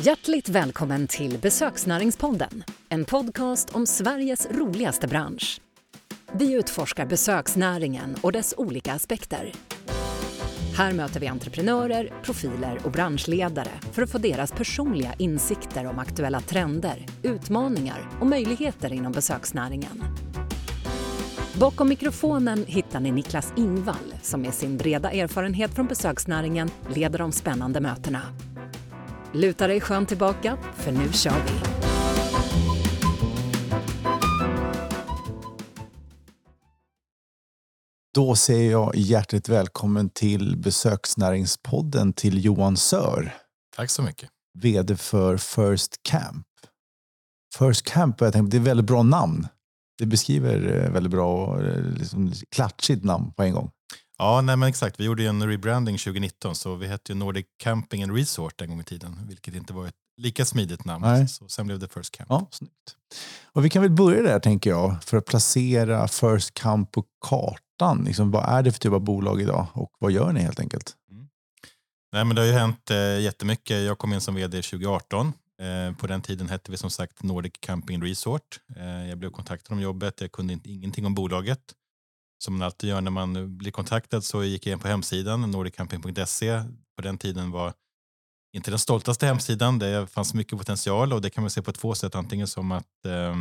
Hjärtligt välkommen till Besöksnäringspodden, en podcast om Sveriges roligaste bransch. Vi utforskar besöksnäringen och dess olika aspekter. Här möter vi entreprenörer, profiler och branschledare för att få deras personliga insikter om aktuella trender, utmaningar och möjligheter inom besöksnäringen. Bakom mikrofonen hittar ni Niklas Ingvall som med sin breda erfarenhet från besöksnäringen leder de spännande mötena. Luta dig skönt tillbaka, för nu kör vi! Då säger jag hjärtligt välkommen till Besöksnäringspodden till Johan Sör, Tack så mycket. vd för First Camp. First Camp, jag tänkte, det är ett väldigt bra namn. Det beskriver eh, väldigt bra och eh, liksom, klatschigt namn på en gång. Ja, nej men exakt. Vi gjorde ju en rebranding 2019 så vi hette ju Nordic Camping and Resort en gång i tiden, vilket inte var ett lika smidigt namn. Nej. Så sen blev det First Camp. Ja, snyggt. Och vi kan väl börja där tänker jag, för att placera First Camp på kartan. Liksom, vad är det för typ av bolag idag och vad gör ni helt enkelt? Nej, men det har ju hänt eh, jättemycket. Jag kom in som vd 2018. Eh, på den tiden hette vi som sagt Nordic Camping Resort. Eh, jag blev kontaktad om jobbet. Jag kunde inte, ingenting om bolaget. Som man alltid gör när man blir kontaktad så gick jag in på hemsidan nordiccamping.se. På den tiden var inte den stoltaste hemsidan. Det fanns mycket potential och det kan man se på två sätt. Antingen som att eh,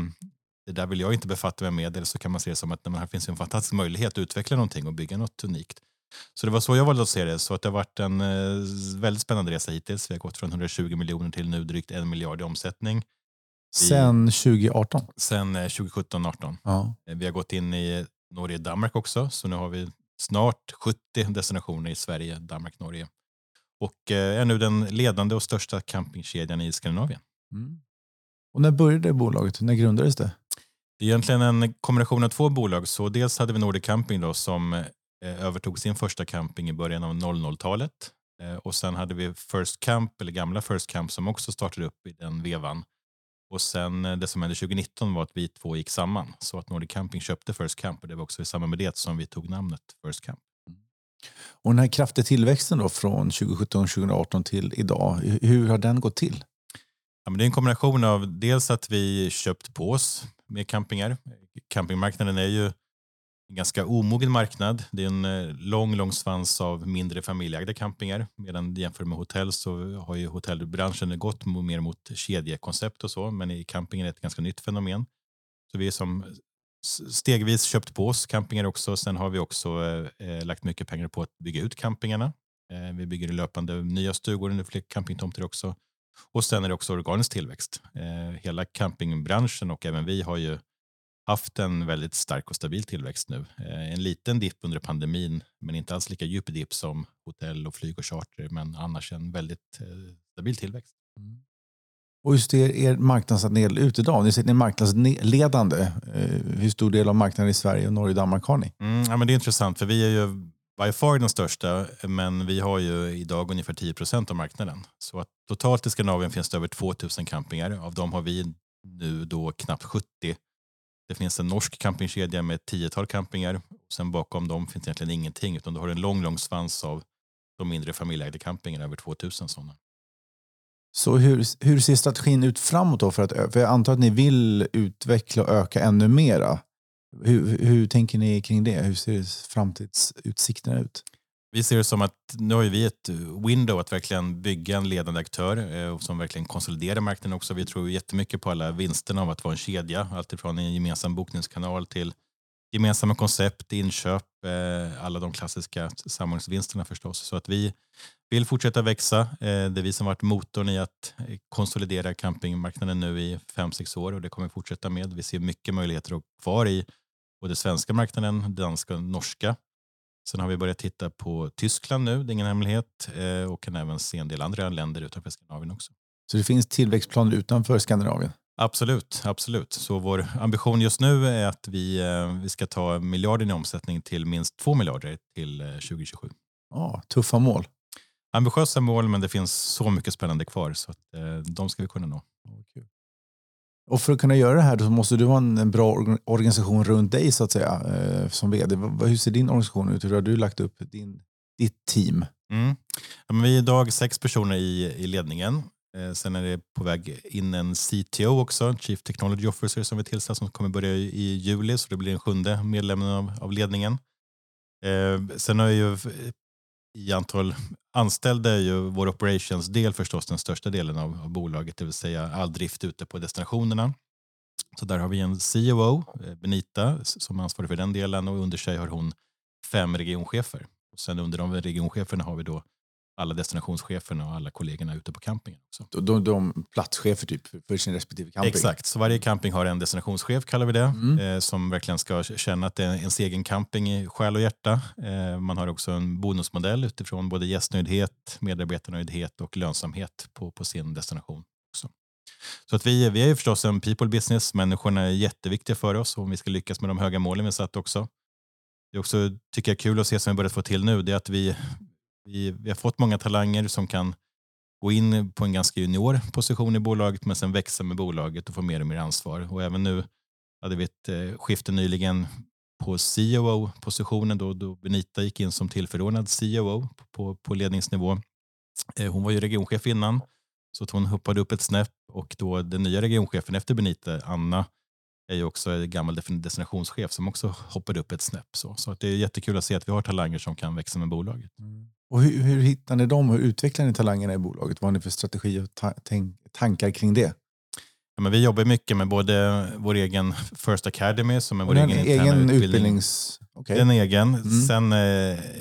det där vill jag inte befatta mig med eller så kan man se det som att nej, här finns en fantastisk möjlighet att utveckla någonting och bygga något unikt. Så det var så jag valde att se det. Så att det har varit en eh, väldigt spännande resa hittills. Vi har gått från 120 miljoner till nu drygt en miljard i omsättning Sen 2018? sen eh, 2017-18. Ja. Eh, Vi har gått in i Norge och Danmark också, så nu har vi snart 70 destinationer i Sverige, Danmark, Norge. Och eh, är nu den ledande och största campingkedjan i Skandinavien. Mm. Och när började bolaget? När grundades det? Det är egentligen en kombination av två bolag. Så dels hade vi Nordic Camping då, som eh, övertog sin första camping i början av 00-talet. Eh, och sen hade vi First Camp, eller gamla First Camp, som också startade upp i den vevan. Och sen eh, det som hände 2019 var att vi två gick samman. Så att Nordic Camping köpte First Camp och det var också i samband med det som vi tog namnet First Camp. Och den här kraftiga tillväxten då från 2017-2018 till idag, hu- hur har den gått till? Ja, men det är en kombination av dels att vi köpt på oss med campingar. Campingmarknaden är ju en ganska omogen marknad. Det är en eh, lång, lång svans av mindre familjeägda campingar. Medan jämfört med hotell så har ju hotellbranschen gått mer mot kedjekoncept och så. Men i campingen är det ett ganska nytt fenomen. Så vi är som stegvis köpt på oss campingar också. Sen har vi också eh, eh, lagt mycket pengar på att bygga ut campingarna. Eh, vi bygger löpande nya stugor, nu fler campingtomter också. Och sen är det också organisk tillväxt. Eh, hela campingbranschen och även vi har ju haft en väldigt stark och stabil tillväxt nu. Eh, en liten dipp under pandemin, men inte alls lika djup dipp som hotell och flyg och charter, men annars en väldigt eh, stabil tillväxt. Och hur ser er marknadsandel ut idag? Ni säger ni är marknadsledande. Eh, Hur stor del av marknaden i Sverige, och Norge och Danmark har ni? Mm, ja, men det är intressant, för vi är ju by far den största, men vi har ju idag ungefär 10 procent av marknaden. Så att totalt i Skandinavien finns det över 2000 campingar. Av dem har vi nu då knappt 70. Det finns en norsk campingkedja med ett tiotal campingar. Sen bakom dem finns egentligen ingenting, utan du har en lång, lång svans av de mindre familjeägda campingarna, över 2000 sådana. Så hur, hur ser strategin ut framåt då? För, att, för jag antar att ni vill utveckla och öka ännu mera. Hur, hur tänker ni kring det? Hur ser framtidsutsikterna ut? Vi ser det som att nu har vi ett window att verkligen bygga en ledande aktör eh, som verkligen konsoliderar marknaden också. Vi tror jättemycket på alla vinsterna av att vara en kedja. Alltifrån en gemensam bokningskanal till gemensamma koncept, inköp, eh, alla de klassiska samordningsvinsterna förstås. Så att vi vill fortsätta växa. Eh, Det är vi som varit motorn i att eh, konsolidera campingmarknaden nu i fem sex år och det kommer vi fortsätta med. Vi ser mycket möjligheter kvar i både svenska marknaden, danska och norska. Sen har vi börjat titta på Tyskland nu, det är ingen hemlighet, eh, och kan även se en del andra länder utanför Skandinavien också. Så det finns tillväxtplaner utanför Skandinavien? Absolut, absolut. Så vår ambition just nu är att vi, eh, vi ska ta miljarden i omsättning till minst två miljarder till eh, 2027. Ja, tuffa mål. Ambitiösa mål, men det finns så mycket spännande kvar så att eh, de ska vi kunna nå. Och för att kunna göra det här så måste du ha en, bra organisation runt dig så att säga eh, som vd. Hur ser din organisation ut? Hur har du lagt upp din, ditt team? Mm. Ja, men vi är idag sex personer i, i ledningen. Eh, sen är det på väg in en CTO också, Chief Technology Officer som vi tillsatt som kommer börja i juli så det blir den sjunde medlemmen av, av ledningen. Eh, sen har ju eh, i antal anställda är ju vår operations-del förstås den största delen av, av bolaget, det vill säga all drift ute på destinationerna. Så där har vi en COO, eh, Benita, som ansvarar för den delen och under sig har hon fem regionchefer. Och sen under de regioncheferna har vi då alla destinationscheferna och alla kollegorna ute på campingen. Också. De, de platschefer typ för sin respektive camping? Exakt, så varje camping har en destinationschef kallar vi det, mm. eh, som verkligen ska känna att det är ens egen camping i själ och hjärta. Eh, man har också en bonusmodell utifrån både gästnöjdhet, medarbetarnöjdhet och lönsamhet på, på sin destination. Också. Så att vi, vi är förstås en people business, människorna är jätteviktiga för oss om vi ska lyckas med de höga målen vi satt också. Det är också, tycker jag, kul att se som vi börjat få till nu, det är att vi, vi, vi har fått många talanger som kan gå in på en ganska junior position i bolaget men sen växa med bolaget och få mer och mer ansvar. Och även nu hade vi ett eh, skifte nyligen på COO-positionen då, då Benita gick in som tillförordnad COO på, på ledningsnivå. Eh, hon var ju regionchef innan så att hon hoppade upp ett snäpp och då den nya regionchefen efter Benita, Anna, är ju också gammal destinationschef som också hoppade upp ett snäpp. Så, så att det är jättekul att se att vi har talanger som kan växa med bolaget. Mm. Och hur, hur hittar ni dem? Hur utvecklar ni talangerna i bolaget? Vad har ni för strategi och ta tankar kring det? Ja, men vi jobbar mycket med både vår egen First Academy som är vår egen, egen utbildning. Utbildnings... Okay. Den egen. Mm. Sen eh,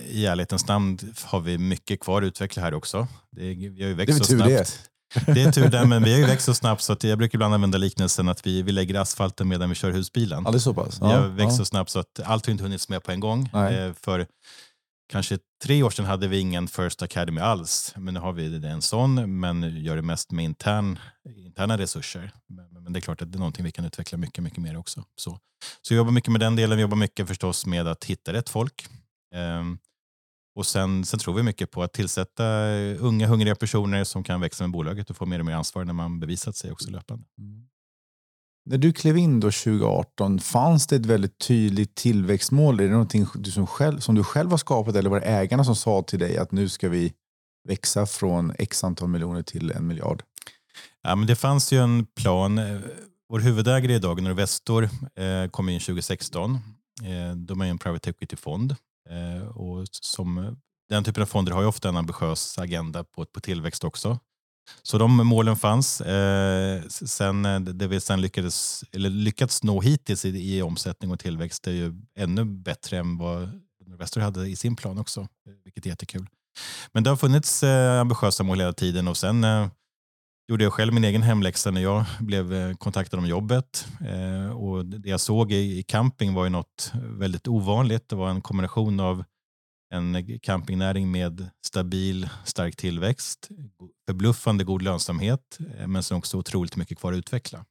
i ärlighetens namn har vi mycket kvar att utveckla här också. Det, vi har ju växt det är så snabbt. Det. det är tur det, men vi har ju växt så snabbt så att jag brukar ibland använda liknelsen att vi, vi lägger asfalten medan vi kör husbilen. Ja, det är så pass. Vi har växt ja. så snabbt så att allt har inte hunnits med på en gång. Eh, för kanske tre år sedan hade vi ingen First Academy alls. Men nu har vi en sån, men gör det mest med intern, interna resurser. Men, men, det är klart att det är någonting vi kan utveckla mycket, mycket mer också. Så, så vi jobbar mycket med den delen. Vi jobbar mycket förstås med att hitta rätt folk. Um, och sen, sen tror vi mycket på att tillsätta unga hungriga personer som kan växa med bolaget och få mer och mer ansvar när man bevisat sig också löpande. Mm. När du klev in då 2018, fanns det ett väldigt tydligt tillväxtmål? Är det någonting du som, själv, som du själv har skapat eller var det ägarna som sa till dig att nu ska vi växa från x antal miljoner till en miljard? Ja, men det fanns ju en plan. Eh, vår huvudägare idag, Norvestor, eh, kom in 2016. Eh, de är en private equity-fond. Och som, den typen av fonder har ju ofta en ambitiös agenda på, på tillväxt också. Så de målen fanns. Eh, sen, eh, det vi sen lyckades, eller lyckats nå hittills i, i omsättning och tillväxt är ju ännu bättre än vad Investor hade i sin plan också, vilket är jättekul. Men det har funnits eh, ambitiösa mål hela tiden och sen eh, gjorde jag själv min egen hemläxa när jag blev eh, kontaktad om jobbet. Eh, och det jag såg i, i camping var ju något väldigt ovanligt. Det var en kombination av en campingnäring med stabil, stark tillväxt, förbluffande god lönsamhet, eh, men som också otroligt mycket kvar att utveckla.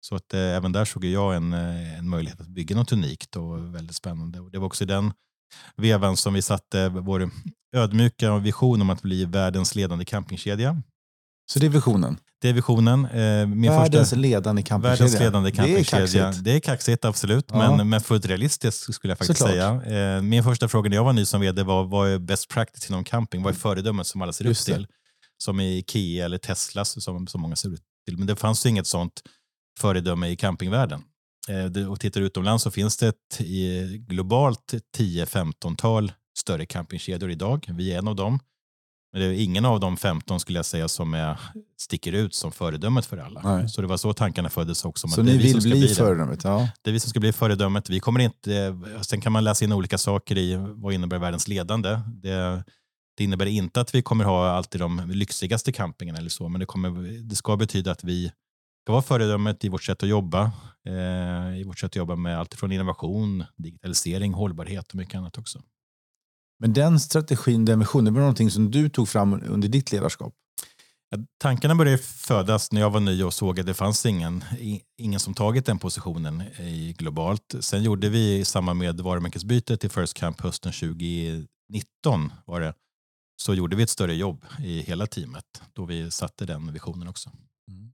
Så att eh, även där såg jag en, eh, en möjlighet att bygga något unikt och väldigt spännande. Och det var också i den vevan som vi satte vår ödmjuka vision om att bli världens ledande campingkedja. Så det är visionen? Det är visionen. Eh, min världens första, ledande campingkedja. Världens ledande campingkedja. Det det är kaxigt absolut, ja. men, men fullt realistiskt skulle jag faktiskt Såklart. säga. Eh, min första fråga när jag var ny som vd var vad är best practice inom camping? Vad är föredömet som alla ser upp till? Som i Ikea eller Tesla som, som många ser upp till. Men det fanns ju inget sånt föredöme i campingvärlden. Eh, och tittar utomlands så finns det ett globalt 10-15-tal större campingkedjor idag. Vi är en av dem. Men det är ingen av de 15 skulle jag säga som är, sticker ut som föredömet för alla. Nej. Så det var så tankarna föddes också. Så ni vill bli, bli föredömet? Ja. Det är vi som ska bli föredömet. Vi kommer inte, sen kan man läsa in olika saker i vad innebär världens ledande. Det, det innebär inte att vi kommer ha alltid de lyxigaste campingarna eller så, men det, kommer, det ska betyda att vi ska vara föredömet i vårt sätt att jobba. Eh, I vårt sätt att jobba med allt från innovation, digitalisering, hållbarhet och mycket annat också. Men den strategin, den visionen, var någonting som du tog fram under ditt ledarskap? Tankarna började födas när jag var ny och såg att det fanns ingen, ingen som tagit den positionen i globalt. Sen gjorde vi i samband med varumärkesbytet till First Camp hösten 2019 var det, så gjorde vi ett större jobb i hela teamet då vi satte den visionen också. Mm.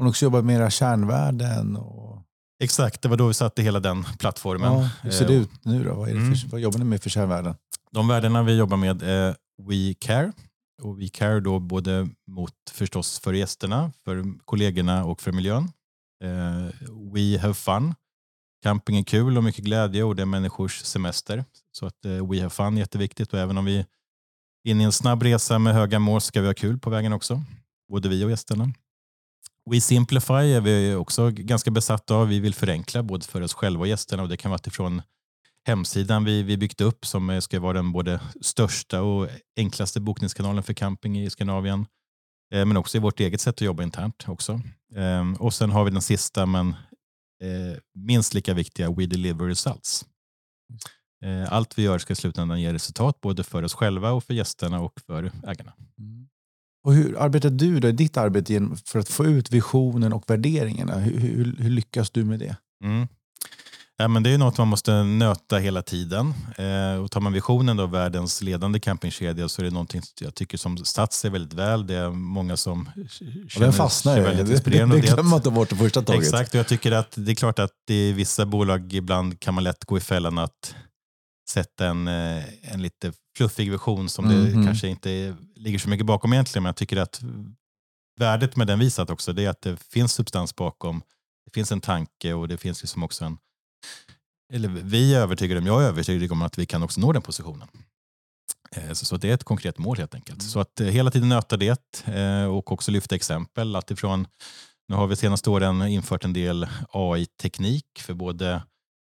Och också jobbat med era kärnvärden? Och... Exakt, det var då vi satte hela den plattformen. Ja, hur ser det eh, ut nu då? Vad, är det för, mm. vad jobbar ni med för kärnvärden? De värdena vi jobbar med är We Care, och We care då både mot förstås för gästerna, för kollegorna och för miljön. Eh, we have fun. Camping är kul och mycket glädje och det är människors semester. Så att eh, we have fun är jätteviktigt och även om vi är inne i en snabb resa med höga mål ska vi ha kul på vägen också. Både vi och gästerna. We Simplify är vi också ganska besatta av. Vi vill förenkla både för oss själva och gästerna och det kan vara ifrån hemsidan vi, vi byggt upp som ska vara den både största och enklaste bokningskanalen för camping i Skandinavien. Eh, men också i vårt eget sätt att jobba internt också. Ehm, och sen har vi den sista men eh, minst lika viktiga, We Deliver Results. Eh, allt vi gör ska i slutändan ge resultat både för oss själva och för gästerna och för ägarna. Mm. Och hur arbetar du då i ditt arbete för att få ut visionen och värderingarna? Hur, hur, hur lyckas du med det? Mm. Ja, men det är något man måste nöta hela tiden. Eh, och tar man visionen då, världens ledande campingkedja, så är det någonting jag tycker som satt sig väldigt väl. Det är många som känner den fastnar sig väldigt inspirerande. Det, det glömmer man inte bort det första taget. Exakt, och jag tycker att det är klart att i vissa bolag ibland kan man lätt gå i fällan att sätta en, eh, en lite fluffig vision som mm -hmm. det mhm. kanske inte ligger så mycket bakom egentligen. Men jag tycker att värdet med den visat också, det är att det finns substans bakom. Det finns en tanke och det finns liksom också en eller vi är övertygade om, jag är övertygad om att vi kan också nå den positionen. Eh, så, det är ett konkret mål helt enkelt. Mm. Så att eh, hela tiden nöta det och också lyfta exempel. Alltifrån, nu har vi senaste åren infört en del AI-teknik för både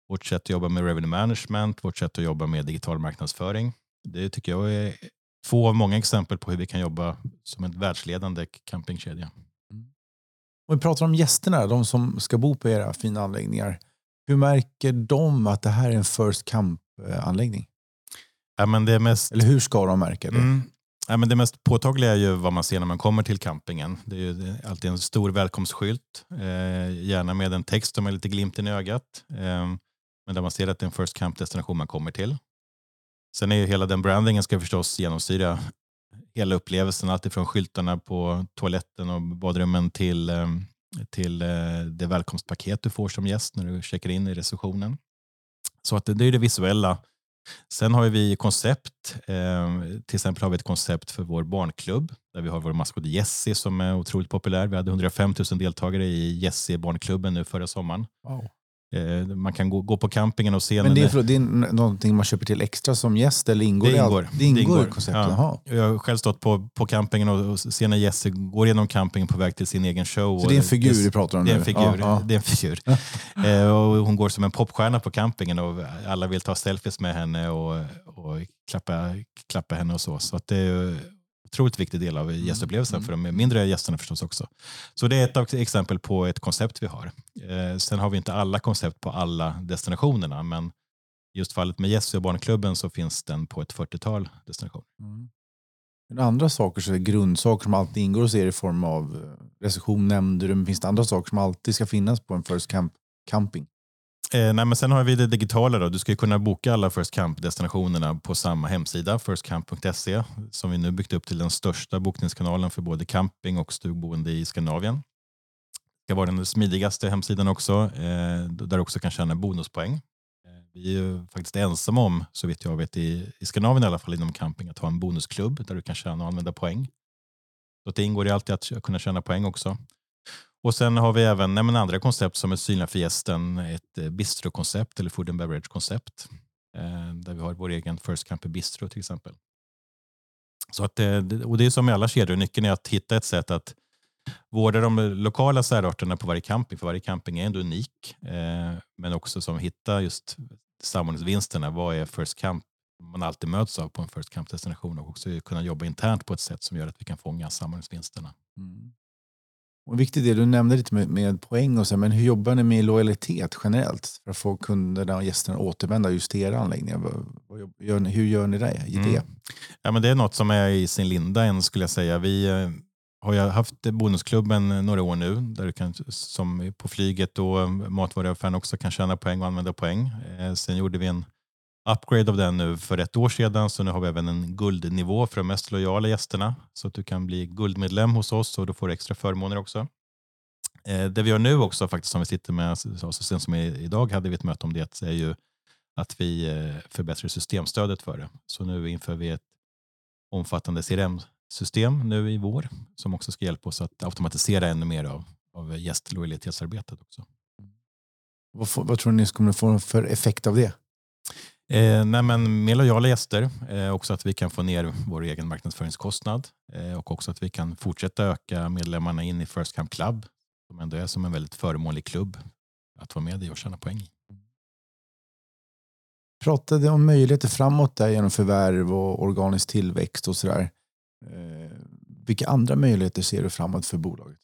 vårt sätt att jobba med revenue management, vårt sätt att jobba med digital marknadsföring. Det tycker jag är två av många exempel på hur vi kan jobba som en världsledande campingkedja. Mm. Om vi pratar om gästerna, de som ska bo på era fina anläggningar. Hur märker de att det här är en First Camp-anläggning? Ja, men det mest... Eller hur ska de märka det? Mm. Ja, men det mest påtagliga är ju vad man ser när man kommer till campingen. Det är ju alltid en stor välkomstskylt, eh, gärna med en text som är lite glimten i ögat. Eh, men där man ser att det är en First Camp-destination man kommer till. Sen är ju hela den brandingen ska förstås genomsyra hela upplevelsen, alltifrån skyltarna på toaletten och badrummen till, eh, till eh, det välkomstpaket du får som gäst när du checkar in i receptionen. Så att det är det visuella. Sen har vi koncept. Ehm, till exempel har vi ett koncept för vår barnklubb där vi har vår maskot Jessie som är otroligt populär. Vi hade 105 000 deltagare i Jessie barnklubben nu förra sommaren. Wow. Eh, man kan gå, gå på campingen och se. Men det är, för, det är någonting man köper till extra som gäst eller ingår det? Ingår. Det ingår, det ingår. konceptet? Ja. Jag har själv stått på, på campingen och ser när Jesse går igenom campingen på väg till sin egen show. Så det är en figur vi pratar om det är en figur. Ja. Det är en figur. eh, och hon går som en popstjärna på campingen och alla vill ta selfies med henne och, och klappa, klappa henne och så. Så att det otroligt viktig del av mm, gästupplevelsen mm. för de mindre gästerna förstås också. Så det är ett exempel på ett koncept vi har. Eh, sen har vi inte alla koncept på alla destinationerna men just fallet med Jessie och Barnklubben så finns den på ett 40-tal destinationer. Mm. Men andra saker, så är grundsaker som alltid ingår hos er i form av eh, reception, nämnder, finns det andra saker som alltid ska finnas på en First Camp camping? Eh, nej, men sen har vi det digitala. Då. Du ska kunna boka alla First Camp-destinationerna på samma hemsida, firstcamp.se, som vi nu byggt upp till den största bokningskanalen för både camping och stugboende i Skandinavien. Det ska vara den smidigaste hemsidan också, eh, där du också kan tjäna bonuspoäng. Eh, vi är faktiskt ensamma om, så vitt jag vet, i, i Skandinavien i alla fall, inom camping, att ha en bonusklubb där du kan tjäna och använda poäng. Så det ingår i alltid att kunna tjäna poäng också. Och sen har vi även nej, andra koncept som är synliga för gästen. Ett eh, bistrokoncept eller food and beverage-koncept. Eh, där vi har vår egen First Camper Bistro till exempel. Så att, eh, och det är som i alla kedjor, nyckeln är att hitta ett sätt att vårda de lokala särarterna på varje camping, för varje camping är ändå unik. Eh, men också som hitta just samordningsvinsterna. Vad är First Camp man alltid möts av på en First Camp-destination och också kunna jobba internt på ett sätt som gör att vi kan fånga samordningsvinsterna. Mm. Och viktigt är, du nämnde lite med, med poäng och så, men hur jobbar ni med lojalitet generellt för att få kunderna och gästerna att återvända just till era anläggningar? Gör ni, hur gör ni det? I det? Mm. Ja, men det är något som är i sin linda än skulle jag säga. Vi eh, har ju haft Bonusklubben några år nu där du kan, som på flyget och matvaruaffären också kan tjäna poäng och använda poäng. Eh, sen gjorde vi en upgrade av den nu för ett år sedan så nu har vi även en guldnivå för de mest lojala gästerna så att du kan bli guldmedlem hos oss och då får du extra förmåner också. Eh, det vi gör nu också faktiskt som vi sitter med, alltså, så sen som idag hade vi ett möte om det, är ju att vi eh, förbättrar systemstödet för det. Så nu inför vi ett omfattande CRM, system nu i vår som också ska hjälpa oss att automatisera ännu mer av, av gästlojalitetsarbetet också. Mm. Vad, får, vad tror ni kommer få för effekt av det? Eh, nej men mer lojala gäster, eh, också att vi kan få ner vår egen marknadsföringskostnad eh, och också att vi kan fortsätta öka medlemmarna in i First Camp Club som ändå är som en väldigt förmånlig klubb att vara med i och tjäna poäng i. Pratade om möjligheter framåt där genom förvärv och organisk tillväxt och sådär. Eh, vilka andra möjligheter ser du framåt för bolaget?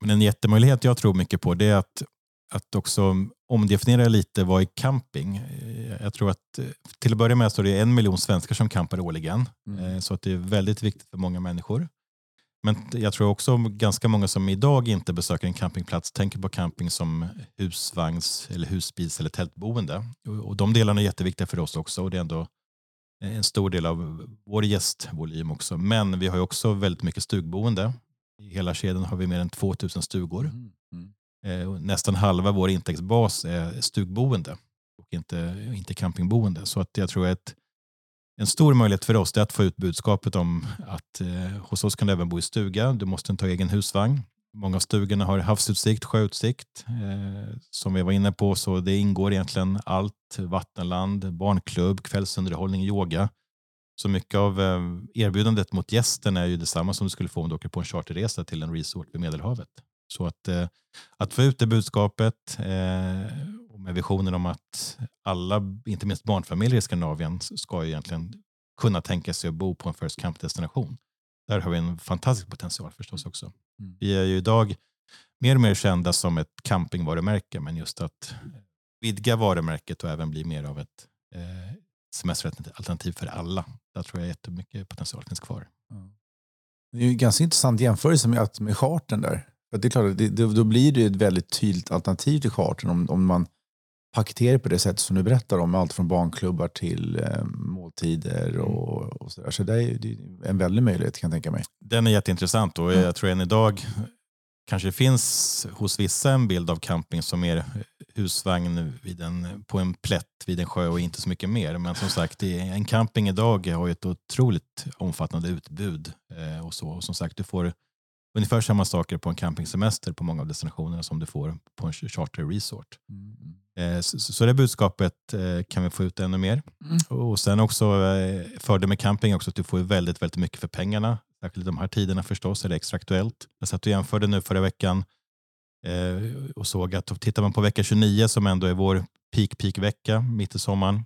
Men en jättemöjlighet jag tror mycket på det är att, att också omdefiniera lite vad är camping. Eh, jag tror att eh, till att börja med så är det en miljon svenskar som campar årligen. Mm. Så att det är väldigt viktigt för många människor. Men jag tror också ganska många som idag inte besöker en campingplats tänker på camping som husvagns, eller husbils eller tältboende. Och de delarna är jätteviktiga för oss också och det är ändå en stor del av vår gästvolym också. Men vi har också väldigt mycket stugboende. I hela kedjan har vi mer än 2000 stugor. Mm. Eh, nästan halva vår intäktsbas är stugboende och inte, inte campingboende. Så att jag tror att en stor möjlighet för oss är att få ut budskapet om att eh, hos oss kan du även bo i stuga. Du måste inte ha egen husvagn. Många av stugorna har havsutsikt, sjöutsikt. Eh, som vi var inne på så det ingår egentligen allt. Vattenland, barnklubb, kvällsunderhållning, yoga. Så mycket av eh, erbjudandet mot gästen är ju detsamma som du skulle få om du åker på en charterresa till en resort vid Medelhavet. Så att, eh, att få ut det budskapet eh, och med visionen om att alla, inte minst barnfamiljer i Skandinavien, ska ju egentligen kunna tänka sig att bo på en First Camp-destination. Där har vi en fantastisk potential förstås också. Mm. Vi är ju idag mer och mer kända som ett campingvarumärke, men just att vidga varumärket och även bli mer av ett eh, semesteralternativ för alla. Där tror jag jättemycket potential finns kvar. Mm. Det är ju en ganska intressant jämförelse med, med charten där. För det är klart, det, då blir det ett väldigt tydligt alternativ till chartern om, om man paketerar på det sätt som du berättar om, allt från barnklubbar till eh, måltider mm. och, och sådär. Så det är, det är en väldig möjlighet kan jag tänka mig. Den är jätteintressant och mm. jag tror än idag kanske det finns hos vissa en bild av camping som är husvagn vid en, på en plätt vid en sjö och inte så mycket mer. Men som sagt, en camping idag har ju ett otroligt omfattande utbud. Eh, och så. Och som sagt, du får ungefär samma saker på en campingsemester på många av destinationerna som du får på en charter resort. Mm. Eh, så det budskapet eh, kan vi få ut ännu mer. Mm. Och sen också eh, fördel med camping också att du får väldigt, väldigt mycket för pengarna. Särskilt i de här tiderna förstås är det extra aktuellt. Jag satt och jämförde nu förra veckan och såg att tittar man på vecka 29 som ändå är vår peak peak vecka mitt i sommaren.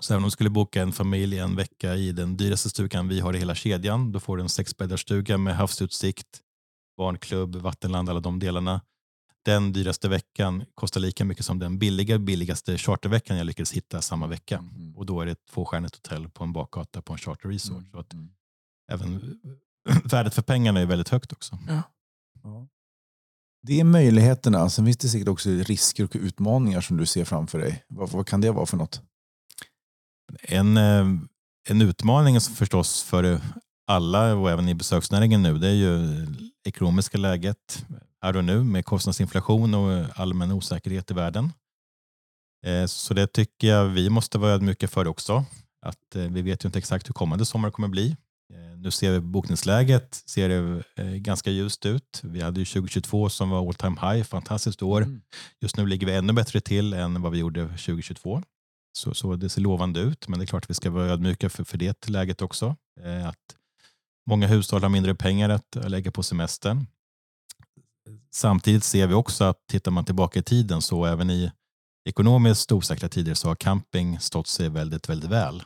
Så även om du skulle boka en familj en vecka i den dyraste stugan vi har i hela kedjan, då får du en sexbäddarstuga med havsutsikt, barnklubb, vattenland, alla de delarna den dyraste veckan kostar lika mycket som den billiga billigaste charterveckan jag lyckades hitta samma vecka. Mm. Och då är det ett tvåstjärnigt hotell på en bakgata på en charterresort. Mm. Så att mm. även värdet för pengarna är väldigt högt också. Ja. Ja. Det är möjligheterna. Sen finns det säkert också risker och utmaningar som du ser framför dig. Vad, vad kan det vara för något? En, eh, en utmaning förstås för alla och även i besöksnäringen nu det är ju ekonomiska läget här och nu med kostnadsinflation och allmän osäkerhet i världen. Eh, så det tycker jag vi måste vara ödmjuka för också. Att eh, vi vet ju inte exakt hur kommande sommar kommer bli. Eh, nu ser vi bokningsläget ser det ganska ljust ut. Vi hade ju 2022 som var all time high, fantastiskt år. Mm. Just nu ligger vi ännu bättre till än vad vi gjorde 2022. Så, så det ser lovande ut, men det är klart att vi ska vara ödmjuka för, för det läget också. Att många hushåll har mindre pengar att lägga på semestern. Samtidigt ser vi också att tittar man tillbaka i tiden så även i ekonomiskt osäkra tider så har camping stått sig väldigt, väldigt väl.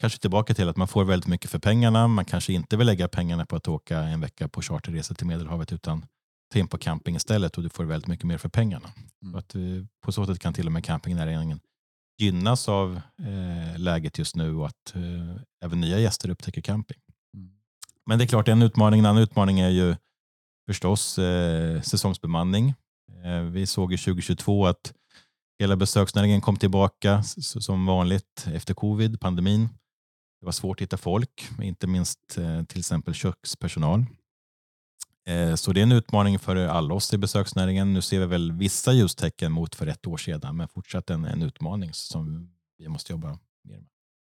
Kanske tillbaka till att man får väldigt mycket för pengarna. Man kanske inte vill lägga pengarna på att åka en vecka på charterresa till Medelhavet utan ta in på camping istället och du får väldigt mycket mer för pengarna. Mm. Att, eh, på så sätt kan till och med campingnäringen gynnas av eh, läget just nu och att eh, även nya gäster upptäcker camping. Men det är klart, en utmaning, en annan utmaning är ju förstås eh, säsongsbemanning. Eh, vi såg i 2022 att hela besöksnäringen kom tillbaka som vanligt efter covid, pandemin. Det var svårt att hitta folk, inte minst eh, till exempel kökspersonal. Eh, så det är en utmaning för alla oss i besöksnäringen. Nu ser vi väl vissa ljustecken mot för ett år sedan, men fortsatt en, en utmaning som vi måste jobba mer med.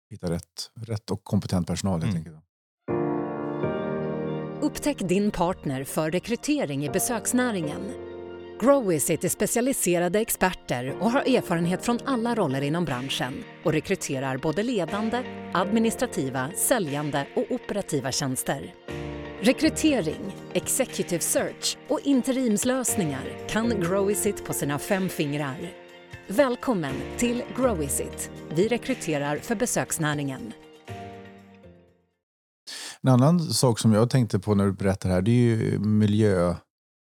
Hitta rätt, rätt och kompetent personal helt mm. enkelt. Upptäck din partner för rekrytering i besöksnäringen. Growizit är specialiserade experter och har erfarenhet från alla roller inom branschen och rekryterar både ledande, administrativa, säljande och operativa tjänster. Rekrytering, executive search och interimslösningar kan Growizit på sina fem fingrar. Välkommen till Growizit. Vi rekryterar för besöksnäringen. En annan sak som jag tänkte på när du berättar här, det är ju miljö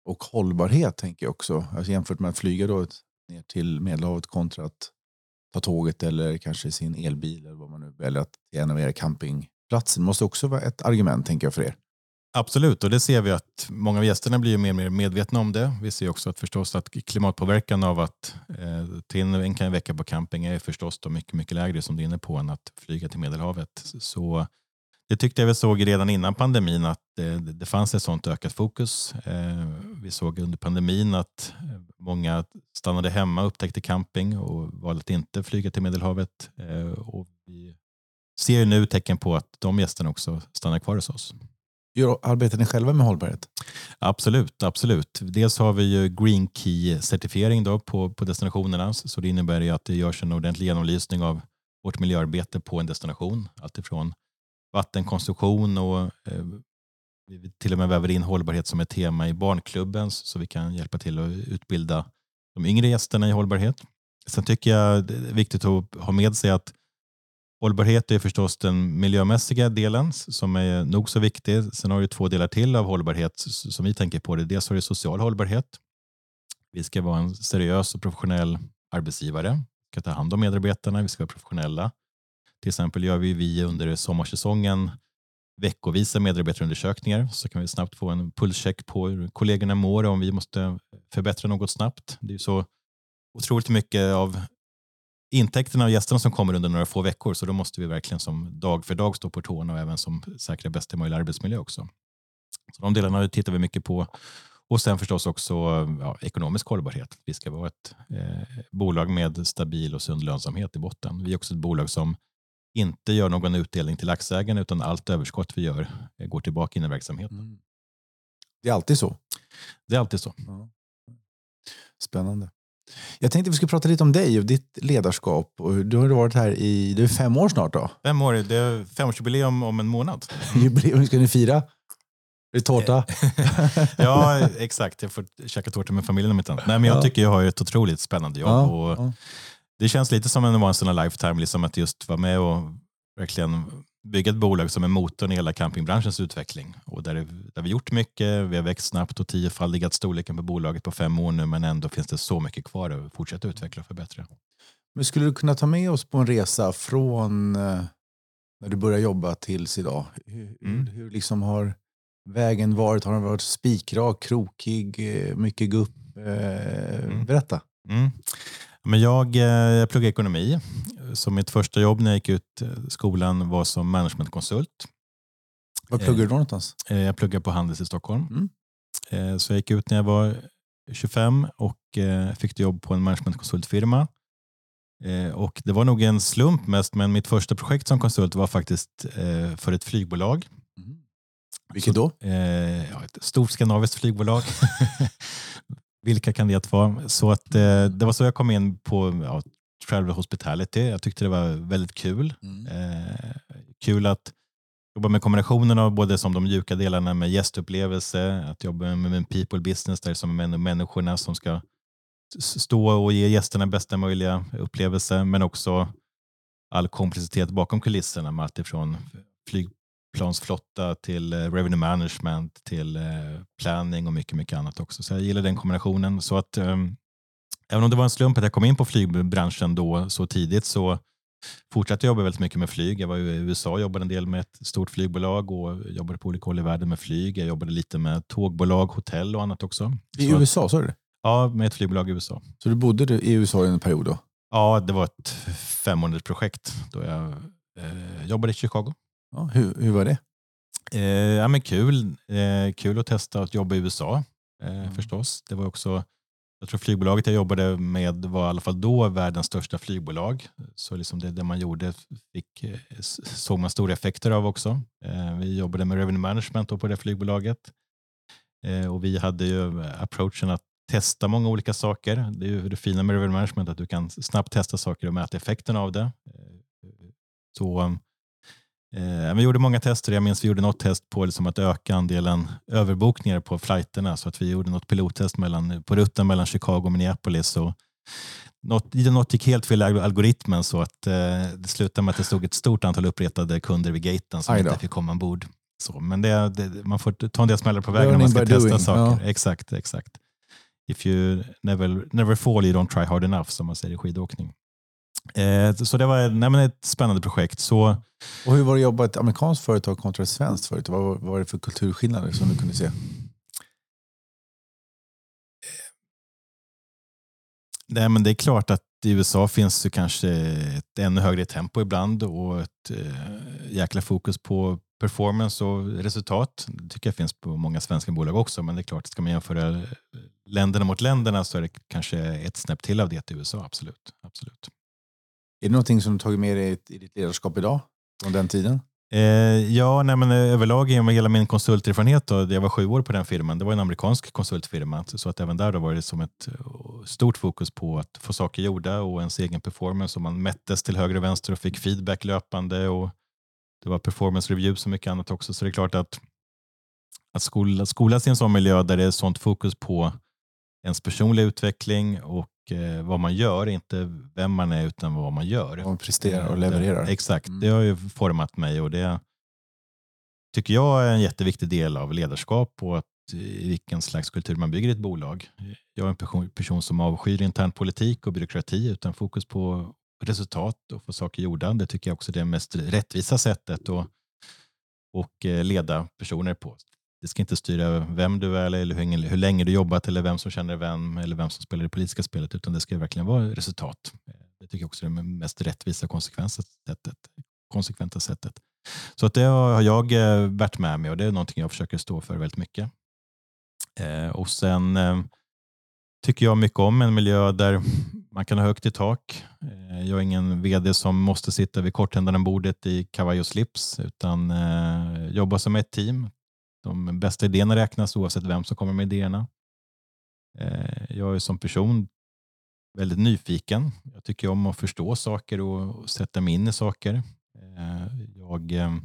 och hållbarhet tänker jag också. Alltså jämfört med att flyga då ner till Medelhavet kontra att ta tåget eller kanske sin elbil eller vad man nu väljer att till en av era campingplatser. Det måste också vara ett argument tänker jag för er. Absolut, och det ser vi att många av gästerna blir mer och mer medvetna om det. Vi ser också att förstås att klimatpåverkan av att eh, ta in en vecka på camping är förstås då mycket, mycket lägre som du är inne på än att flyga till Medelhavet. Så det tyckte jag vi såg redan innan pandemin att det, det fanns ett sånt ökat fokus. Eh, vi såg under pandemin att många stannade hemma, upptäckte camping och valde att inte flyga till Medelhavet. Eh, och vi ser nu tecken på att de gästerna också stannar kvar hos oss. Arbetar ni själva med hållbarhet? Absolut, absolut. Dels har vi ju Green Key-certifiering då på, på destinationerna. Så det innebär ju att det görs en ordentlig genomlysning av vårt miljöarbete på en destination. Alltifrån vattenkonstruktion och eh, vi till och med väver in hållbarhet som ett tema i barnklubben så vi kan hjälpa till att utbilda de yngre gästerna i hållbarhet. Sen tycker jag det är viktigt att ha med sig att hållbarhet är förstås den miljömässiga delen som är nog så viktig. Sen har du två delar till av hållbarhet som vi tänker på. Det. Dels har du social hållbarhet. Vi ska vara en seriös och professionell arbetsgivare. Vi ska ta hand om medarbetarna, vi ska vara professionella. Till exempel gör vi, vi under sommarsäsongen veckovisa medarbetarundersökningar så kan vi snabbt få en pulscheck på hur kollegorna mår och om vi måste förbättra något snabbt. Det är så otroligt mycket av intäkterna av gästerna som kommer under några få veckor så då måste vi verkligen som dag för dag stå på tårna och även som säkra bästa möjliga arbetsmiljö också. Så de delarna tittar vi mycket på. Och sen förstås också ja, ekonomisk hållbarhet. Vi ska vara ett eh, bolag med stabil och sund lönsamhet i botten. Vi är också ett bolag som inte gör någon utdelning till aktieägarna utan allt överskott vi gör eh, går tillbaka in i verksamheten. Mm. Det är alltid så? Det är alltid så. Ja. Spännande. Jag tänkte vi skulle prata lite om dig och ditt ledarskap. Du har varit här i det är fem år snart. då. Fem år, det är femårsjubileum om en månad. Jubileum, ska ni fira? Är det tårta? ja, exakt. Jag får käka tårta med familjen om inte annat. Nej, men jag ja. tycker jag har ett otroligt spännande jobb. Ja, och ja. Det känns lite som en once in a lifetime, liksom att just vara med och verkligen bygga ett bolag som är motorn i hela campingbranschens utveckling. Och där, där vi gjort mycket, vi har växt snabbt och tiofaldigat storleken på bolaget på fem år nu men ändå finns det så mycket kvar att fortsätta utveckla och förbättra. Men skulle du kunna ta med oss på en resa från eh, när du började jobba tills idag? Hur, mm. hur liksom har vägen varit? Har den varit spikrak, krokig, eh, mycket gupp? Eh, mm. Berätta. Mm. Men jag, eh, jag pluggade ekonomi. Så mitt första jobb när jag gick ut eh, skolan var som managementkonsult. Var pluggade du då någonstans? Eh, jag pluggade på Handels i Stockholm. Mm. Så jag gick ut när jag var 25 och fick jobb på en managementkonsultfirma. Och det var nog en slump mest, men mitt första projekt som konsult var faktiskt för ett flygbolag. Mm. Vilket då? Ja, ett stort skandinaviskt flygbolag. Vilka kan det vara? Så att, eh, det var så jag kom in på ja, Travel Hospitality. Jag tyckte det var väldigt kul. Mm. Eh, kul att jobba med kombinationen av både som de mjuka delarna med gästupplevelse, att jobba med en people business där som är människorna som ska stå och ge gästerna bästa möjliga upplevelse, men också all komplexitet bakom kulisserna med allt ifrån flyg, plansflotta till eh, revenue management till eh, planning och mycket, mycket annat också. Så jag gillar den kombinationen. Så att um, även om det var en slump att jag kom in på flygbranschen då så tidigt så fortsatte jag jobba väldigt mycket med flyg. Jag var i USA och jobbade en del med ett stort flygbolag och jobbade på olika håll i världen med flyg. Jag jobbade lite med tågbolag, hotell och annat också. I så USA, sa du det? Ja, med ett flygbolag i USA. Så du bodde i USA i en period då? Ja, det var ett femårigt projekt då jag eh, jobbade i Chicago. Ja, hur, hur var det? Eh, ja, men kul. Eh, kul att testa att jobba i USA eh, mm. förstås. Det var också Jag tror flygbolaget jag jobbade med var i alla fall då världens största flygbolag. Så liksom det, det man gjorde fick, eh, såg man stora effekter av också. Eh, vi jobbade med revenue management på det flygbolaget. Eh, och vi hade ju approachen att testa många olika saker. Det är ju det fina med revenue management att du kan snabbt testa saker och mäta effekten av det. Så Eh, vi gjorde många tester. Jag minns vi gjorde något test på liksom att öka andelen överbokningar på flighterna. Så att vi gjorde något pilottest mellan, på rutten mellan Chicago och Minneapolis. Och något, något gick helt fel i algoritmen så att eh, det slutade med att det stod ett stort antal uppretade kunder vid gaten som inte fick komma ombord. Så, men det, det, man får ta en del smällar på vägen när man ska testa doing. saker. Ja. Exakt, exakt. If you never, never fall you don't try hard enough som man säger i skidåkning. Eh, så det var nej, men ett spännande projekt. Så, och hur var det att jobba i ett amerikanskt företag kontra ett svenskt företag? Vad, vad var det för kulturskillnader som du kunde se? Nej, men det är klart att i USA finns det kanske ett ännu högre tempo ibland och ett eh, jäkla fokus på performance och resultat. Det tycker jag finns på många svenska bolag också, men det är klart, ska man jämföra länderna mot länderna så är det kanske ett snäpp till av det i USA, absolut. absolut. Är det någonting som du tagit med dig i ditt ledarskap idag? Från den tiden? Eh, ja, nej, men eh, överlag med hela min konsulterfarenhet, då, jag var sju år på den firman, det var en amerikansk konsultfirma, så att även där då var det som ett eh, stort fokus på att få saker gjorda och ens egen performance och man mättes till höger och vänster och fick feedback löpande och det var performance reviews och mycket annat också. Så det är klart att, att skola, skolas i en sån miljö där det är sånt fokus på ens personliga utveckling och eh, vad man gör, inte vem man är utan vad man gör. Vad man presterar och levererar. Det, exakt, mm. det har ju format mig och det tycker jag är en jätteviktig del av ledarskap och att i vilken slags kultur man bygger ett bolag. Jag är en person, person som avskyr intern politik och byråkrati utan fokus på resultat och få saker gjorda. Det tycker jag också är det mest rättvisa sättet att och eh, leda personer på det ska inte styra vem du är eller hur, hur länge du jobbat eller vem som känner vem eller vem som spelar det politiska spelet utan det ska verkligen vara resultat. Det tycker jag också är det mest rättvisa sättet, konsekventa sättet. Så att det har jag eh, varit med mig och det är någonting jag försöker stå för väldigt mycket. Eh, och sen eh, tycker jag mycket om en miljö där man kan ha högt i tak. Jag är ingen vd som måste sitta vid korthändaren bordet i kavaj och slips utan jobba som ett team, de bästa idéerna räknas oavsett vem som kommer med idéerna. Eh, jag är som person väldigt nyfiken. Jag tycker om att förstå saker och sätta mig in i saker. Eh, jag, eh,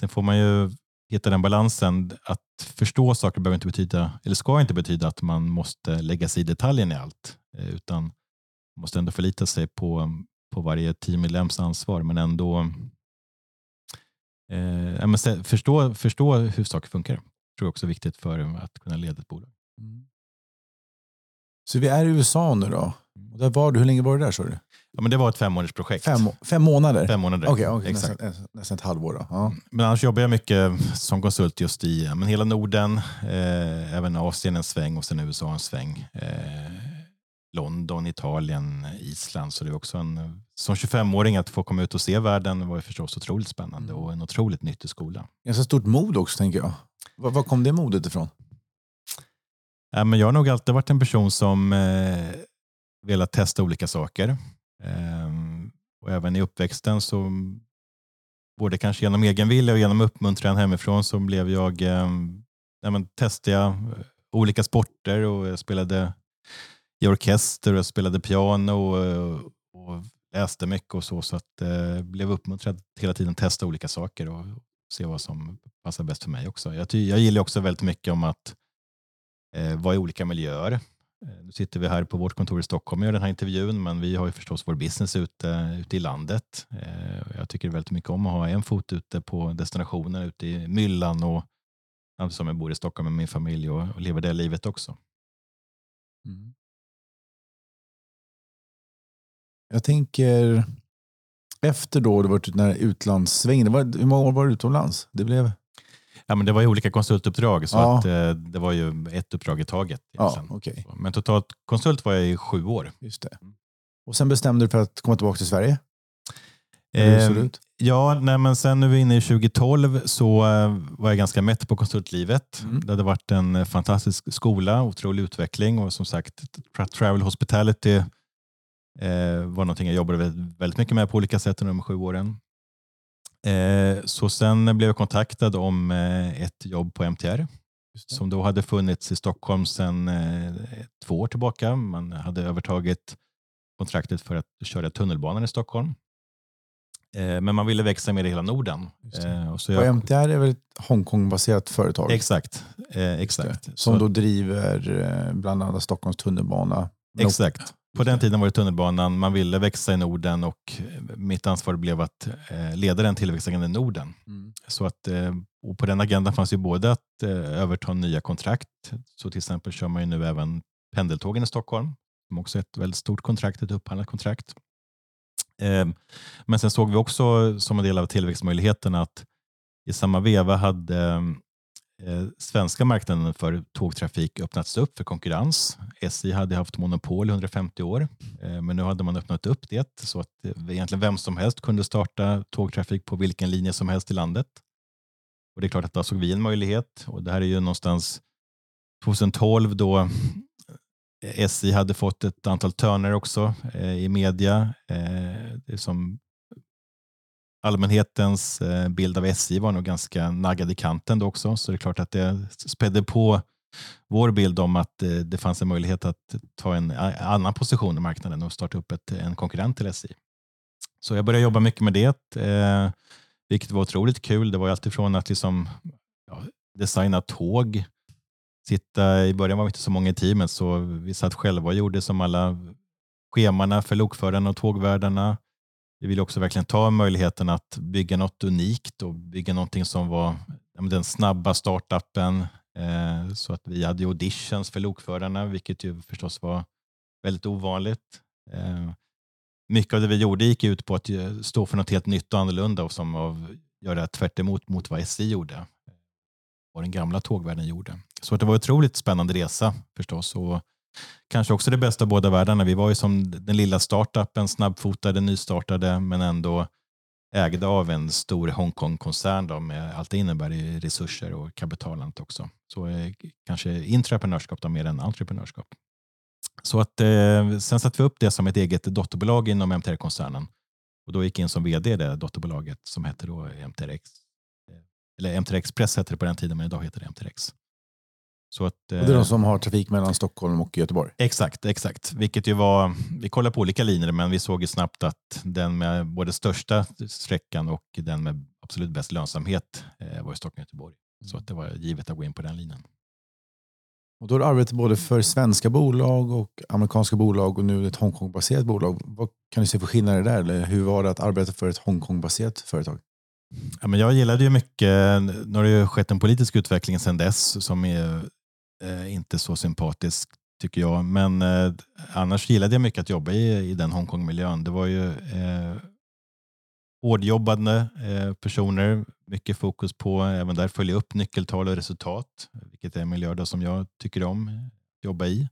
sen får man ju hitta den balansen. Att förstå saker behöver inte betyda, eller ska inte betyda att man måste lägga sig i detaljen i allt, eh, utan man måste ändå förlita sig på, på varje teammedlems ansvar, men ändå Eh, men förstå, förstå hur saker funkar. Det tror jag också är viktigt för att kunna leda ett bolag. Mm. Så vi är i USA nu då? Mm. Och där var du, hur länge var du där sa du? Ja, men det var ett femårsprojekt. Fem, fem månader? Fem månader. Okay, okay. Exakt. Nästan, nästan ett halvår. Då. Ja. Mm. Men annars jobbar jag mycket som konsult just i men hela Norden, eh, även Asien en sväng och sen USA en sväng. Eh, London, Italien, Island. Så det är också en, som 25-åring att få komma ut och se världen var ju förstås otroligt spännande och en otroligt nyttig skola. Ganska stort mod också tänker jag. Var, var kom det modet ifrån? Ja, men jag har nog alltid varit en person som eh, velat testa olika saker. Eh, och även i uppväxten så både kanske genom egen vilja och genom uppmuntran hemifrån så blev jag, eh, ja, testade jag olika sporter och jag spelade i orkester och jag spelade piano och, och läste mycket och så. Så att eh, blev uppmuntrad hela tiden testa olika saker och se vad som passar bäst för mig också. Jag, jag gillar också väldigt mycket om att eh, vara i olika miljöer. Eh, nu sitter vi här på vårt kontor i Stockholm och gör den här intervjun, men vi har ju förstås vår business ute, ute i landet. Eh, jag tycker väldigt mycket om att ha en fot ute på destinationen ute i myllan och som jag bor i Stockholm med min familj och, och lever det livet också. Mm. Jag tänker efter då det varit den här utlandssvängen. hur många år var du utomlands? Det blev... Ja, men det var ju olika konsultuppdrag så ja. att, eh, det var ju ett uppdrag i taget. Ja, okay. Men totalt konsult var jag i sju år. Just det. Och sen bestämde du för att komma tillbaka till Sverige? Eh? Ja, nej, men sen när vi är inne i 2012 så eh, var jag ganska mätt på konsultlivet. Mm. Det hade varit en eh, fantastisk skola, otrolig utveckling och som sagt tra- Travel Hospitality eh, var någonting jag jobbade väldigt, väldigt mycket med på olika sätt under de sju åren. Eh, så sen blev jag kontaktad om eh, ett jobb på MTR som då hade funnits i Stockholm sedan eh, två år tillbaka. Man hade övertagit kontraktet för att köra tunnelbanan i Stockholm. Eh, men man ville växa med i hela Norden. Eh, och så Och jag, MTR är väl ett Hongkong-baserat företag? exakt. Exakt. Som Så- då driver bland annat Stockholms tunnelbana. Exakt. På den tiden var det tunnelbanan, man ville växa i Norden och eh, mitt ansvar blev att eh, leda den tillväxtagendan Norden. Mm. Så att, eh, och på den agendan fanns ju både att överta nya kontrakt, så till exempel kör man ju nu även pendeltågen i Stockholm, som också är ett väldigt stort kontrakt, ett upphandlat kontrakt. Eh, Men sen såg vi också som en del av tillväxtmöjligheten att i samma veva hade Eh, svenska marknaden för tågtrafik öppnats upp för konkurrens. SJ hade haft monopol i 150 år, eh, men nu hade man öppnat upp det så att eh, egentligen vem som helst kunde starta tågtrafik på vilken linje som helst i landet. Och det är klart att där såg vi en möjlighet och det här är ju någonstans 2012 då SJ hade fått ett antal törner också i media. Som allmänhetens eh, bild av SJ var nog ganska naggad i kanten då också, så det är klart att det spädde på vår bild om att eh, det fanns en möjlighet att ta en eh, annan position i marknaden och starta upp ett, en konkurrent till SJ. Så jag började jobba mycket med det, eh, vilket var otroligt kul. Det var alltifrån att liksom, ja, designa tåg, sitta, i början var vi inte så många i teamet så vi satt själva och gjorde som alla schemana för lokförarna och tågvärdarna. Vi ville också verkligen ta möjligheten att bygga något unikt och bygga någonting som var den snabba startupen. Eh, så att vi hade ju auditions för lokförarna, vilket ju förstås var väldigt ovanligt. Eh, mycket av det vi gjorde gick ut på att stå för något helt nytt och annorlunda och som av göra tvärt emot mot vad SJ gjorde. Vad den gamla tågvärlden gjorde. Så att det var en otroligt spännande resa förstås. Och kanske också det bästa av båda världarna. Vi var ju som den lilla startupen, snabbfotade, nystartade, men ändå ägda av en stor Hongkong-koncern då, med allt det innebär i resurser och kapitalant också. Så eh, kanske intraprenörskap då, mer än entreprenörskap. Så att eh, sen satte vi upp det som ett eget dotterbolag inom MTR-koncernen. Och då gick jag in som vd i det dotterbolaget som hette då MTRX. Eh, eller MTR Express hette det på den tiden, men idag heter det MTRX. Så att, Och det är eh, de som har trafik mellan Stockholm och Göteborg. Exakt, exakt. Vilket ju var, vi kollade på olika linjer men vi såg ju snabbt att den med både största sträckan och den med absolut bäst lönsamhet eh, var i Stockholm-Göteborg. Så att det var givet att gå in på den linjen. Och då har du arbetat både för svenska bolag och amerikanska bolag och nu ett Hongkong-baserat bolag. Vad kan du se för skillnader där? Eller hur var det att arbeta för ett Hongkong-baserat företag? Ja, men jag gillade ju mycket, nu har det ju skett en politisk utveckling sedan dess som är eh, inte så sympatisk tycker jag. Men eh, annars gillade jag mycket att jobba i, i den Hongkong-miljön. Det var ju eh, hårdjobbande eh, personer, mycket fokus på även där följa upp nyckeltal och resultat, vilket är en miljö då som jag tycker om att jobba i.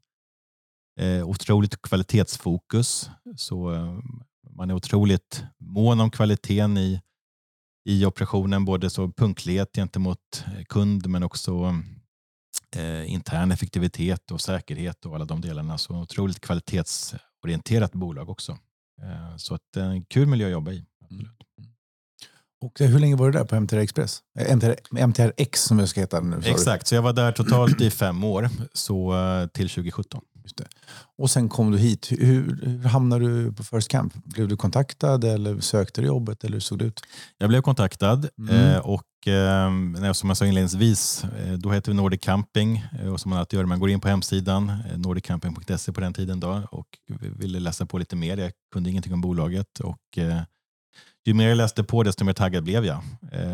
Eh, otroligt kvalitetsfokus, så eh, man är otroligt mån om kvaliteten i i operationen, både så punktlighet gentemot kund men också eh, intern effektivitet och säkerhet och alla de delarna. Så otroligt kvalitetsorienterat bolag också. Eh, så att en kul miljö att jobba i. Absolut. Och hur länge var du där på MTR Express? Eh, MTR, MTRX som det ska heta nu. Exakt, så jag var där totalt i fem år, så eh, till 2017. Just det. Och sen kom du hit. Hur, hur hamnade du på First Camp? Blev du kontaktad eller sökte du jobbet eller hur såg det ut? Jag blev kontaktad Mm. eh, och eh, som jag sa inledningsvis, eh, då hette vi Nordic Camping och som man alltid gör, man går in på hemsidan, nordiccamping.se på den tiden då och vi- ville läsa på lite mer. Jag kunde ingenting om bolaget och ju mer jag läste på desto mer taggad blev jag.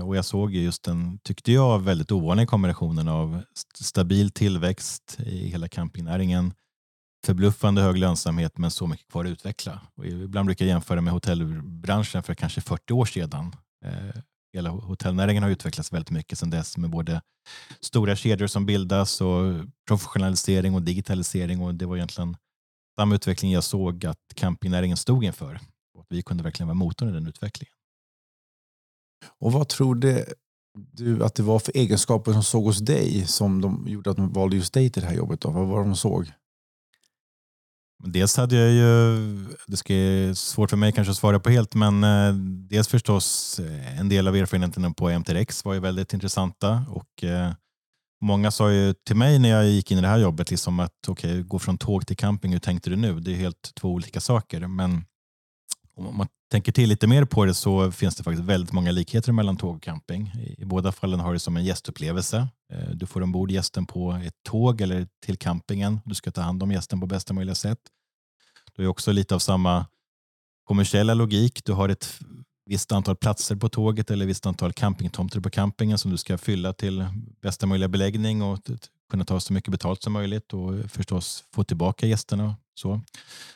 Och jag såg ju just den, tyckte jag, väldigt ovanliga kombinationen av st- stabil tillväxt i hela campingnäringen, förbluffande hög lönsamhet men så mycket kvar att utveckla. Och ibland brukar jag jämföra med hotellbranschen för kanske 40 år sedan. Eh, hela hotellnäringen har utvecklats väldigt mycket sedan dess med både stora kedjor som bildas och professionalisering och digitalisering och det var egentligen samma utveckling jag såg att campingnäringen stod inför. vi kunde verkligen vara motorn i den utvecklingen. Och vad tror det, du att det var för egenskaper som såg hos dig som de gjorde att de valde just dig till det här jobbet? Då? Vad var det de såg? Dels hade jag ju, det ska är svårt för mig kanske att svara på helt, men eh, dels förstås eh, en del av erfarenheterna på MTRX var ju väldigt intressanta och eh, många sa ju till mig när jag gick in i det här jobbet liksom att okej, okay, gå från tåg till camping, hur tänkte du nu? Det är helt två olika saker, men om man tänker till lite mer på det så finns det faktiskt väldigt många likheter mellan tåg och camping. I båda fallen har du som en gästupplevelse. Eh, du får ombord gästen på ett tåg eller till campingen. Du ska ta hand om gästen på bästa möjliga sätt. Du är också lite av samma kommersiella logik. Du har ett visst antal platser på tåget eller ett visst antal campingtomter på campingen som du ska fylla till bästa möjliga beläggning och kunna ta så mycket betalt som möjligt och förstås få tillbaka gästerna. Så,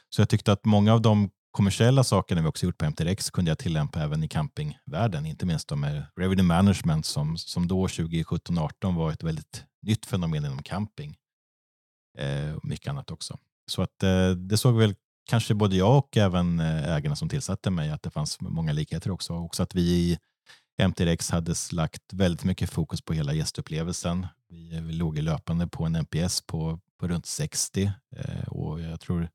så jag tyckte att många av de kommersiella sakerna vi också gjort på MTRX kunde jag tillämpa även i campingvärlden. Inte minst med revenue management som, som då 2017-18 var ett väldigt nytt fenomen inom camping. Eh, och mycket annat också. Så att eh, det såg väl kanske både jag och även eh, ägarna som tillsatte mig att det fanns många likheter också. Också att vi i MTRX hade lagt väldigt mycket fokus på hela gästupplevelsen. Vi, eh, vi låg löpande på en NPS på, på runt 60 eh, och jag tror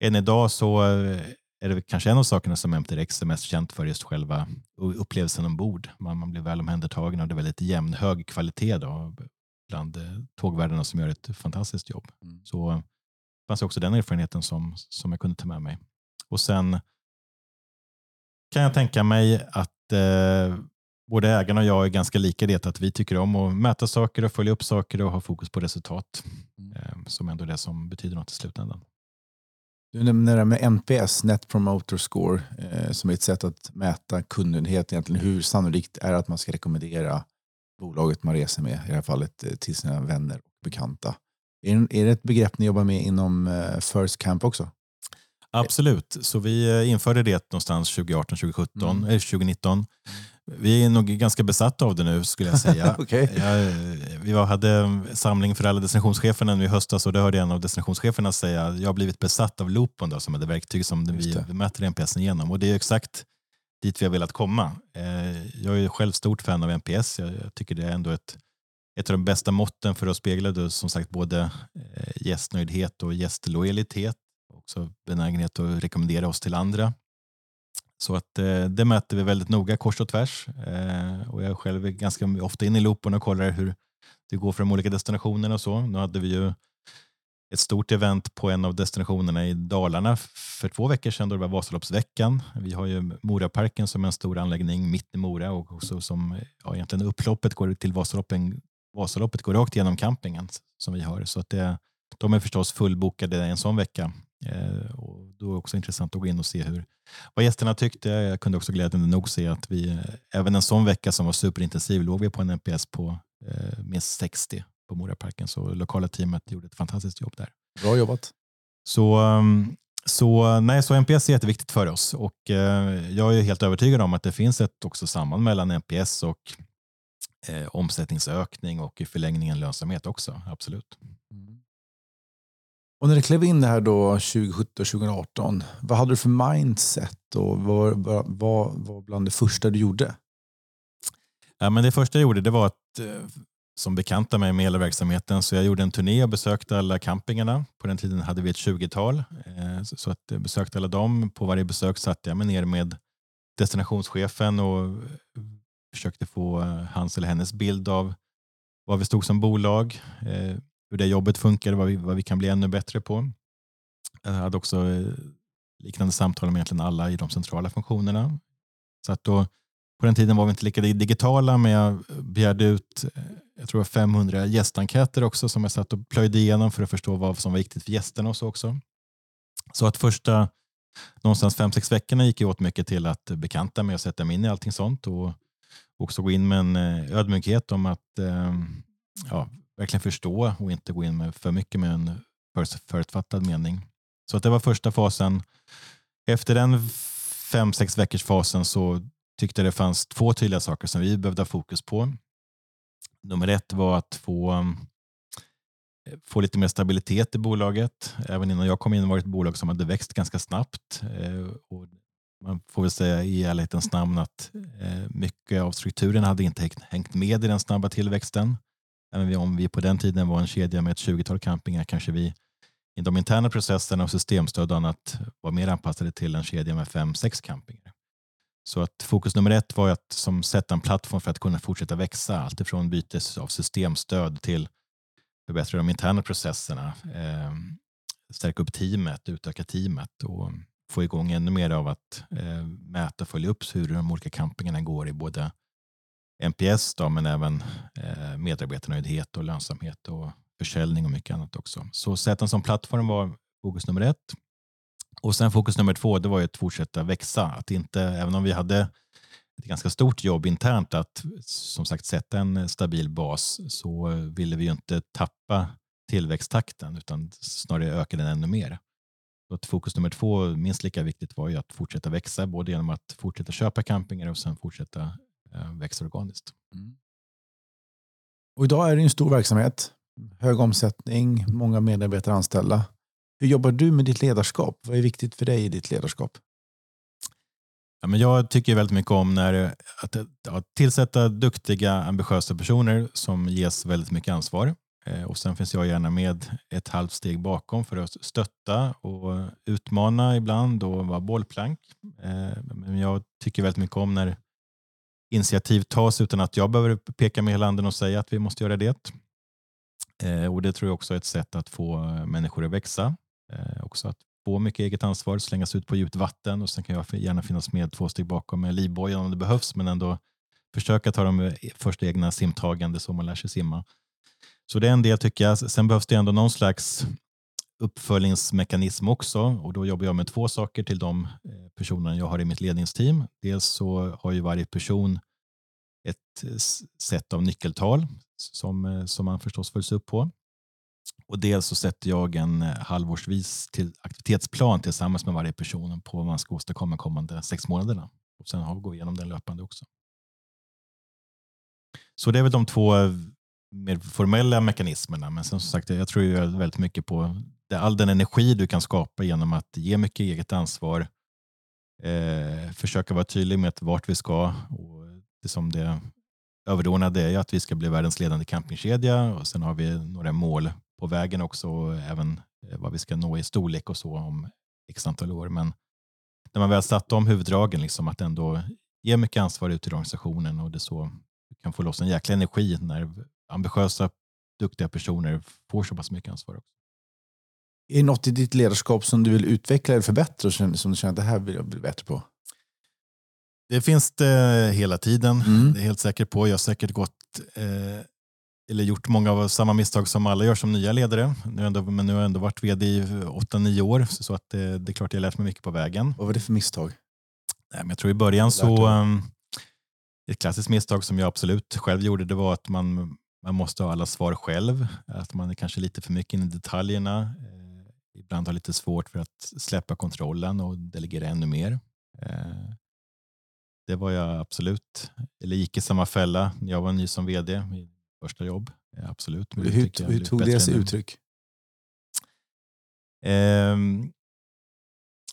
än idag så eh, är det kanske en av sakerna som MTRX är mest känt för just själva upplevelsen ombord. Man, man blir väl omhändertagen och det är väldigt jämn, hög kvalitet då, bland eh, tågvärdarna som gör ett fantastiskt jobb. Mm. Så fanns också den erfarenheten som, som jag kunde ta med mig. Och sen kan jag tänka mig att eh, både ägarna och jag är ganska lika det att vi tycker om att mäta saker och följa upp saker och ha fokus på resultat. Mm. Eh, som ändå är det som betyder något i slutändan. Du nämner det med NPS, Net Promoter Score, eh, som är ett sätt att mäta kundnöjdhet. Egentligen hur sannolikt är det att man ska rekommendera bolaget man reser med, i det här fallet eh, till sina vänner och bekanta. Är, är det ett begrepp ni jobbar med inom eh, First Camp också? Absolut, så vi eh, införde det någonstans 2018, 2017, mm. eller 2019. Vi är nog ganska besatta av det nu skulle jag säga. okay. jag, vi var, hade samling för alla destinationscheferna nu i höstas och då hörde en av destinationscheferna säga att jag har blivit besatt av Loopon då, som är det verktyg som vi, vi mäter NPS genom och det är exakt dit vi har velat komma. Eh, jag är själv stort fan av NPS. Jag tycker det är ändå ett ett av de bästa måtten för att spegla då, som sagt både eh, gästnöjdhet och gästlojalitet. Också benägenhet att rekommendera oss till andra. Så att eh, det mäter vi väldigt noga kors och tvärs. Eh, och jag själv är ganska ofta inne i loopen och kollar hur det går för de olika destinationerna och så. Nu hade vi ju ett stort event på en av destinationerna i Dalarna för två veckor sedan då det var Vasaloppsveckan. Vi har ju Moraparken som är en stor anläggning mitt i Mora och också som ja, egentligen upploppet går till Vasaloppen Vasaloppet går rakt igenom campingen som vi har. Så att det, de är förstås fullbokade en sån vecka. Eh, och då är det också intressant att gå in och se hur, vad gästerna tyckte. Jag kunde också glädjande nog se att vi eh, även en sån vecka som var superintensiv låg vi på en NPS på eh, minst 60 på Moraparken. Så lokala teamet gjorde ett fantastiskt jobb där. Bra jobbat. Så, um, så, nej, så NPS är jätteviktigt för oss och eh, jag är helt övertygad om att det finns ett också samband mellan NPS och eh, omsättningsökning och i förlängningen lönsamhet också. Absolut. Mm. Och när du klev in det här då 2017-2018, vad hade du för mindset och vad var, var bland det första du gjorde? Ja, men det första jag gjorde det var att eh, som bekanta mig med hela verksamheten så jag gjorde en turné och besökte alla campingarna. På den tiden hade vi ett 20-tal. Eh, så att jag besökte alla dem. På varje besök satte jag mig ner med destinationschefen och eh, försökte få hans eller hennes bild av var vi stod som bolag, hur det jobbet funkar, vad vi, vad vi kan bli ännu bättre på. Jag hade också eh, liknande samtal med egentligen alla i de centrala funktionerna. Så att då, på den tiden var vi inte lika digitala, men jag eh, begärde ut eh, jag tror 500 gästenkäter också som jag satt och plöjde igenom för att förstå vad som var viktigt för gästerna och så också. Så att första någonstans fem, sex veckorna gick jag åt mycket till att bekanta mig och sätta mig in i allting sånt och också gå in med en ödmjukhet om att ja, verkligen förstå och inte gå in med för mycket med en förutfattad mening. Så att det var första fasen. Efter den fem, sex veckors fasen så tyckte jag det fanns två tydliga saker som vi behövde ha fokus på. Nummer ett var att få, få lite mer stabilitet i bolaget. Även innan jag kom in var det ett bolag som hade växt ganska snabbt. Eh, och man får väl säga i ärlighetens namn att eh, mycket av strukturen hade inte hängt med i den snabba tillväxten. Även om vi på den tiden var en kedja med ett 20-tal campingar kanske vi i de interna processerna och systemstöd och annat var mer anpassade till en kedja med fem, sex campingar. Så att fokus nummer ett var att som sätta en plattform för att kunna fortsätta växa. Alltifrån byte av systemstöd till förbättra de interna processerna, eh, stärka upp teamet, utöka teamet och få igång ännu mer av att eh, mäta och följa upp hur de olika campingarna går i både NPS då, men även eh, medarbetarnöjdhet och lönsamhet och försäljning och mycket annat också. Så sätten som plattform var fokus nummer ett. Och sen fokus nummer två, det var ju att fortsätta växa. Att inte, även om vi hade ett ganska stort jobb internt att som sagt sätta en stabil bas så ville vi ju inte tappa tillväxttakten utan snarare öka den ännu mer. Så att fokus nummer två, minst lika viktigt, var ju att fortsätta växa både genom att fortsätta köpa campingar och sen fortsätta eh, växa organiskt. Mm. Och idag är det en stor verksamhet, hög omsättning, många medarbetare anställda. Hur jobbar du med ditt ledarskap? Vad är viktigt för dig i ditt ledarskap? Ja, men jag tycker väldigt mycket om när, att, att tillsätta duktiga, ambitiösa personer som ges väldigt mycket ansvar. Eh, och Sen finns jag gärna med ett halvt steg bakom för att stötta och utmana ibland och vara bollplank. Eh, men jag tycker väldigt mycket om när initiativ tas utan att jag behöver peka med hela handen och säga att vi måste göra det. Eh, och Det tror jag också är ett sätt att få eh, människor att växa. Eh, också att få mycket eget ansvar, slängas ut på djupt vatten och sen kan jag gärna finnas med två steg bakom med livbojen om det behövs men ändå försöka ta de eh, första egna simtagande så man lär sig simma. Så det är en del tycker jag. Sen behövs det ändå någon slags uppföljningsmekanism också och då jobbar jag med två saker till de eh, personerna jag har i mitt ledningsteam. Dels så har ju varje person ett eh, sätt av nyckeltal som, eh, som man förstås följs upp på. Och dels så sätter jag en halvårsvis till aktivitetsplan tillsammans med varje person på vad man ska åstadkomma kommande sex månaderna. Och sen går vi igenom den löpande också. Så det är väl de två mer formella mekanismerna. Men som sagt, jag tror ju väldigt mycket på all den energi du kan skapa genom att ge mycket eget ansvar, eh, försöka vara tydlig med vart vi ska. Och det som det överordnade är att vi ska bli världens ledande campingkedja och sen har vi några mål på vägen också och även eh, vad vi ska nå i storlek och så om x antal år. Men när man väl satt de huvuddragen, liksom att ändå ge mycket ansvar ut till organisationen och det så du kan få loss en jäkla energi när ambitiösa, duktiga personer får så pass mycket ansvar. också. Är det något i ditt ledarskap som du vill utveckla eller förbättra som du känner att det här vill jag bli bättre på? Det finns det hela tiden. Mm. Det är helt säker på. Jag har säkert gått eh, eller gjort många av samma misstag som alla gör som nya ledare. Nu ändå, men nu har jag ändå varit vd i 8-9 år så att det, det, är klart jag har lärt mig mycket på vägen. Vad var det för misstag? Nej, men jag tror i början så um, ett klassiskt misstag som jag absolut själv gjorde det var att man man måste ha alla svar själv, att man är kanske lite för mycket inne i detaljerna. Eh, ibland har lite svårt för att släppa kontrollen och delegera ännu mer. Eh, det var jag absolut, eller gick i samma fälla när jag var ny som vd, mitt första jobb. Eh, absolut. hur, hur tog det sig uttryck? Eh,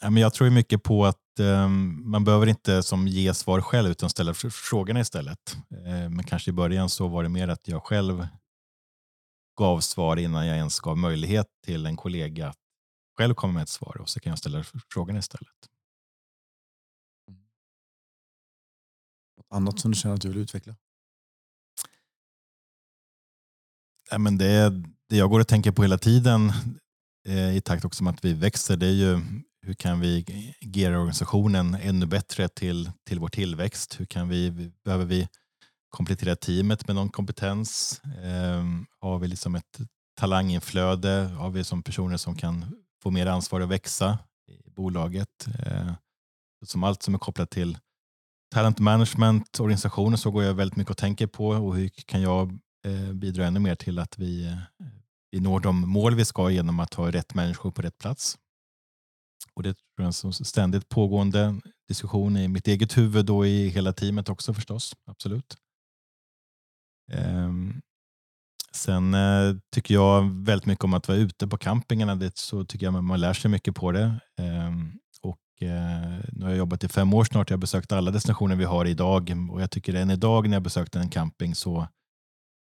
ja, men jag tror mycket på att Ehm, man behöver inte som ge svar själv utan ställa frågorna istället. Ehm, men kanske i början så var det mer att jag själv gav svar innan jag ens gav möjlighet till en kollega att själv komma med ett svar och så kan jag ställa frågorna istället. Något annat som du känner att du vill utveckla? Ja, men det, det jag går och tänker på hela tiden eh, i takt också med att vi växer det är ju hur kan vi geara organisationen ännu bättre till, till vår tillväxt? Hur kan vi, behöver vi komplettera teamet med någon kompetens? Eh, har vi liksom ett talanginflöde? Har vi som personer som kan få mer ansvar att växa i bolaget? Eh, som allt som är kopplat till talent management, organisationer så går jag väldigt mycket och tänker på och hur kan jag eh, bidra ännu mer till att vi, eh, vi når de mål vi ska genom att ha rätt människor på rätt plats. Och det är en ständigt pågående diskussion i mitt eget huvud och i hela teamet också förstås. Absolut. Um, sen uh, tycker jag väldigt mycket om att vara ute på campingarna. Det, så tycker jag man lär sig mycket på det. Um, och eh, nu har jag jobbat i fem år snart. Jag har besökt alla destinationer vi har idag och jag tycker än idag när jag besökte en camping så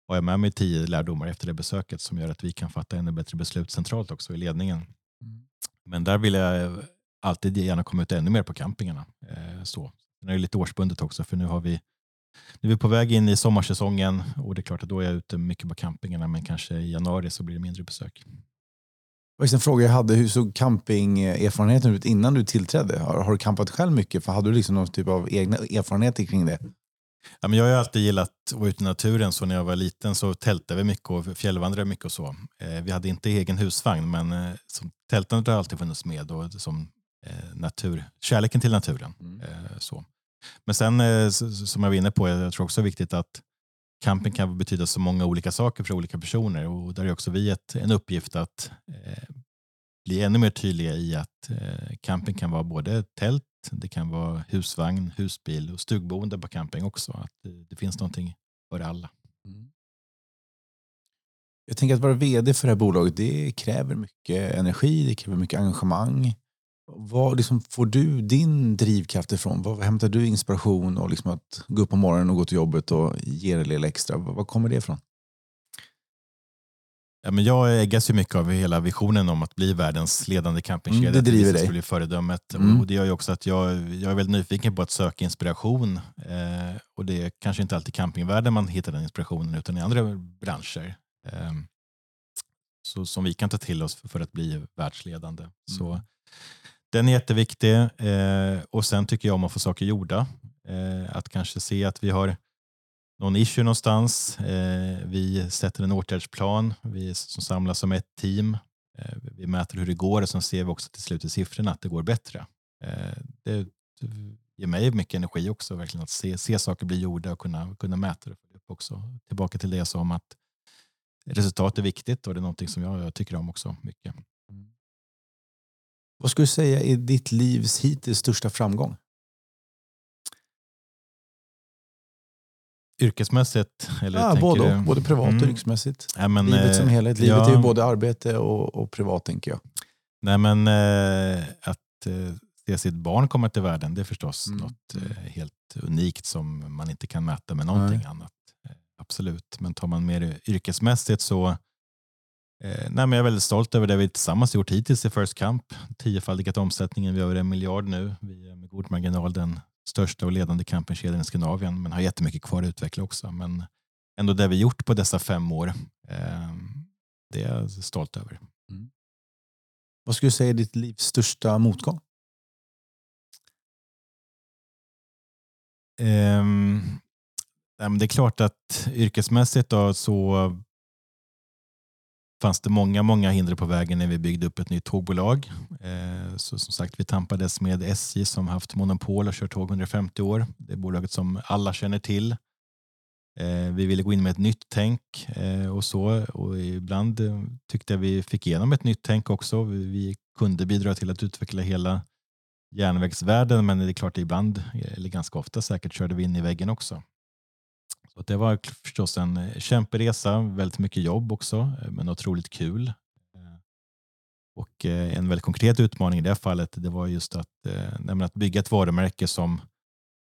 har jag med mig tio lärdomar efter det besöket som gör att vi kan fatta ännu bättre beslut centralt också i ledningen. Mm. Men där vill jag alltid gärna komma ut ännu mer på campingarna. Eh, så. Sen är det lite årsbundet också för nu har vi nu är vi på väg in i sommarsäsongen och det är klart att då är jag ute mycket på campingarna men kanske i januari så blir det mindre besök. Det en fråga jag hade, hur såg campingerfarenheten ut innan du tillträdde? Har, har du campat själv mycket? För hade du liksom någon typ av egna erfarenheter kring det? Ja, men jag har alltid gillat att vara ute i naturen. Så när jag var liten så tältade vi mycket och fjällvandrade mycket och så. Eh, vi hade inte egen husvagn men eh, som tältandet har alltid funnits med och som eh, natur, kärleken till naturen. Mm. Så. Men sen eh, som jag var inne på, jag tror också det är viktigt att camping kan betyda så många olika saker för olika personer och där är också vi ett, en uppgift att eh, bli ännu mer tydliga i att eh, camping kan vara både tält, det kan vara husvagn, husbil och stugboende på camping också. Att det, det finns någonting för alla. Mm. Jag tänker att vara vd för det här bolaget, det kräver mycket energi, det kräver mycket engagemang. Var liksom får du din drivkraft ifrån? Var hämtar du inspiration och liksom att gå upp på morgonen och gå till jobbet och ge det lilla extra? Var kommer det ifrån? Ja, men jag äggas ju mycket av hela visionen om att bli världens ledande campingkedja. Mm, det driver dig. Bli föredömet. Mm. Och det gör ju också att jag, jag är väldigt nyfiken på att söka inspiration. Eh, och det är kanske inte alltid campingvärlden man hittar den inspirationen utan i andra branscher. Eh, så, som vi kan ta till oss för, för att bli världsledande. Mm. Så den är jätteviktig eh, och sen tycker jag om att få saker gjorda. Eh, att kanske se att vi har någon issue någonstans. Eh, vi sätter en åtgärdsplan. Vi som samlas som ett team. Eh, vi mäter hur det går och sen ser vi också till slut i siffrorna att det går bättre. Eh, det ger mig mycket energi också, verkligen att se, se saker bli gjorda och kunna, kunna mäta det också. Tillbaka till det jag sa om att resultat är viktigt och det är någonting som jag, jag tycker om också mycket. Vad skulle du säga är ditt livs hittills största framgång? Yrkesmässigt? Eller ja, både, du? både privat och mm. yrkesmässigt. Ja, men, Livet som eh, helhet. Livet ja, är ju både arbete och, och, privat tänker jag. Nej men eh, att eh, se sitt barn komma till världen det är förstås mm. något helt unikt som man inte kan mäta med någonting Nej. annat. Absolut, men tar man mer yrkesmässigt så nej, men jag är väldigt stolt över det vi tillsammans gjort hittills i First Camp. Tiofaldigat omsättningen, vi har över en miljard nu. Vi är med god marginal den största och ledande campingkedjan i Skandinavien, men har jättemycket kvar att utveckla också. Men ändå det vi gjort på dessa fem år, eh, det är jag stolt över. Mm. Vad skulle du säga är ditt livs största motgång? Um, det är klart att yrkesmässigt då, så fanns det många, många hinder på vägen när vi byggde upp ett nytt tågbolag. Eh, så som sagt, vi tampades med SJ som haft monopol och kört tåg 150 år. Det är bolaget som alla känner till. Eh, vi ville gå in med ett nytt tänk eh, och så och ibland tyckte jag vi fick igenom ett nytt tänk också. Vi kunde bidra till att utveckla hela järnvägsvärlden men det är klart ibland, eller ganska ofta säkert, körde vi in i väggen också. Så det var förstås en eh, kämperesa, väldigt mycket jobb också, eh, men otroligt kul. Eh, och en väldigt konkret utmaning i det fallet det var just att, att bygga ett varumärke som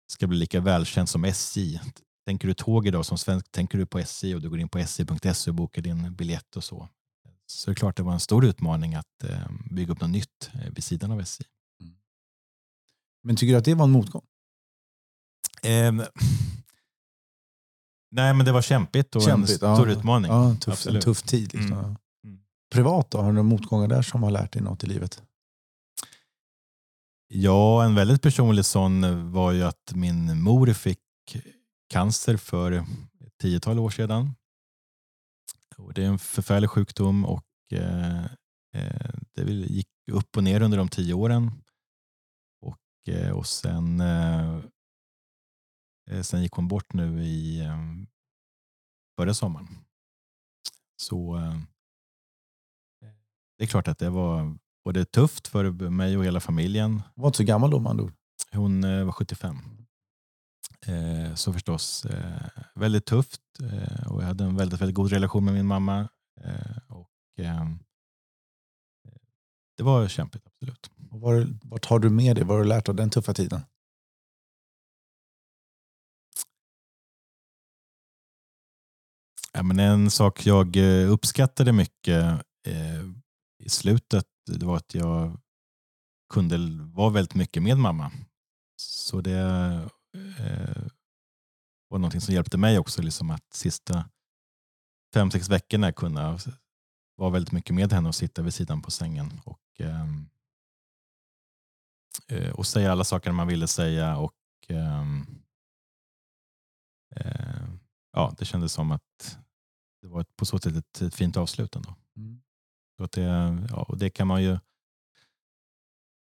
ska bli lika välkänt som SJ. Tänker du tåg idag som svensk, tänker du på SJ och du går in på sj.se och bokar din biljett och så. Så det är klart det var en stor utmaning att bygga upp något nytt vid sidan av SJ. Mm. Men tycker du att det var en motgång? Eh, Nej, men det var kämpigt och kämpigt, en stor ja. utmaning. Ja, tuff, en tuff tid. Liksom. Mm. Mm. Privat då? Har du några motgångar där som har lärt dig något i livet? Ja, en väldigt personlig sån var ju att min mor fick cancer för ett tiotal år sedan. Och det är en förfärlig sjukdom och eh, eh det gick upp och ner under de tio åren. Och, eh, och sen eh, Eh, sen gick hon bort nu i ehm, förra sommaren. Så eh, det är klart att det var både tufft för mig och hela familjen. Hon var inte så gammal då man Hon eh, var 75. Så förstås väldigt tufft och jag hade en väldigt, väldigt god relation med min mamma. Och det var kämpigt, absolut. Och vad tar du med dig? Vad har du lärt av den tuffa tiden? Ja, men en sak jag eh, uppskattade mycket eh, i slutet det var att jag kunde vara väldigt mycket med mamma. Så det eh, var någonting som hjälpte mig också, liksom att sista fem, sex veckorna kunna vara väldigt mycket med henne och sitta vid sidan på sängen och, ehm, eh, och säga alla saker man ville säga. och ehm, eh, ja, Det kändes som att det var på så sätt ett, ett fint avslut ändå. Mm. Att det, ja, och det kan man ju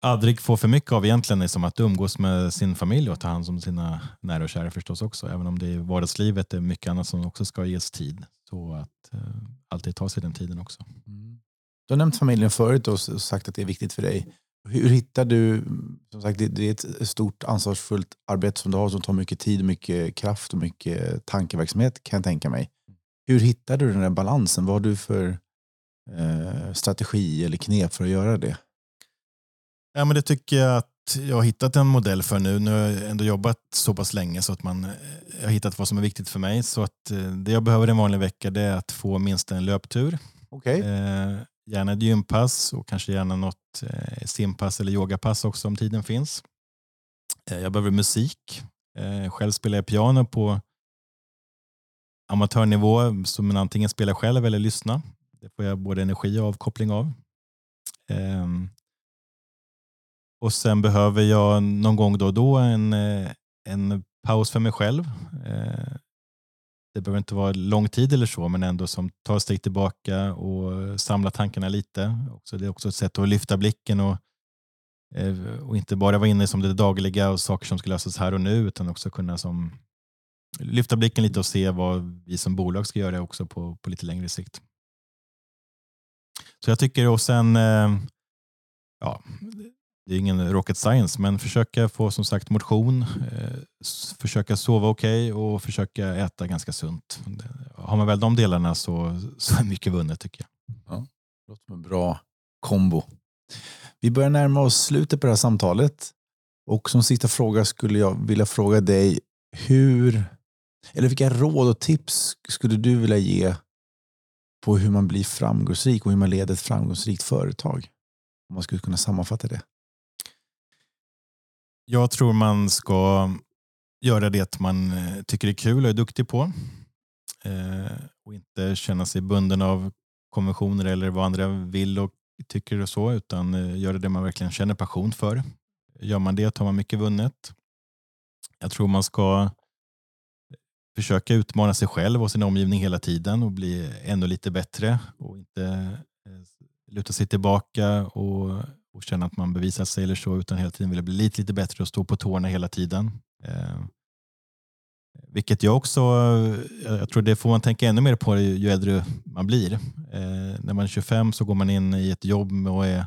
aldrig få för mycket av egentligen som att umgås med sin familj och ta hand om sina nära och kära förstås också. Även om det i vardagslivet är mycket annat som också ska ges tid. Så att eh, alltid ta sig den tiden också. Mm. Du har nämnt familjen förut och sagt att det är viktigt för dig. Hur hittar du, som sagt det är ett stort ansvarsfullt arbete som du har som tar mycket tid, mycket kraft och mycket tankeverksamhet kan jag tänka mig. Hur hittar du den där balansen? Vad har du för eh, strategi eller knep för att göra det? Ja, men det tycker jag att jag har hittat en modell för nu. Nu har jag ändå jobbat så pass länge så att man, jag har hittat vad som är viktigt för mig. Så att eh, det jag behöver en vanlig vecka det är att få minst en löptur. Okay. Eh, gärna ett gympass och kanske gärna något Eh, simpass eller yogapass också om tiden finns. Eh, jag behöver musik. Eh, själv spelar jag piano på amatörnivå som man antingen spelar själv eller lyssnar. Det får jag både energi och avkoppling av. Ehm, och sen behöver jag någon gång då och då en, en paus för mig själv. Det behöver inte vara lång tid eller så, men ändå som tar ett steg tillbaka och samlar tankarna lite. Också, det är också ett sätt att lyfta blicken och, eh, och inte bara vara inne som det dagliga och saker som ska lösas här och nu, utan också kunna som lyfta blicken lite och se vad vi som bolag ska göra också på, på lite längre sikt. Så jag tycker och sen, eh, ja, det är ingen rocket science, men försöka få som sagt motion, eh, försöka sova okej okay och försöka äta ganska sunt. Har man väl de delarna så, så är mycket vunnet tycker jag. Ja, det låter som en bra kombo. Vi börjar närma oss slutet på det här samtalet. Och som sista fråga skulle jag vilja fråga dig hur eller vilka råd och tips skulle du vilja ge på hur man blir framgångsrik och hur man leder ett framgångsrikt företag? Om man skulle kunna sammanfatta det. Jag tror man ska göra det man eh, tycker är kul och är duktig på. Eh, och inte känna sig bunden av konventioner eller vad andra vill och tycker och så, utan eh, göra det man verkligen känner passion för. Gör man det har man mycket vunnet. Jag tror man ska försöka utmana sig själv och sin omgivning hela tiden och bli ännu lite bättre och inte eh, luta sig tillbaka och, och känna att man bevisar sig eller så utan hela tiden vilja bli lite, lite bättre och stå på tårna hela tiden. Eh, vilket jag också, jag tror det får man tänka ännu mer på ju äldre man blir. Eh, när man är 25 så går man in i ett jobb och är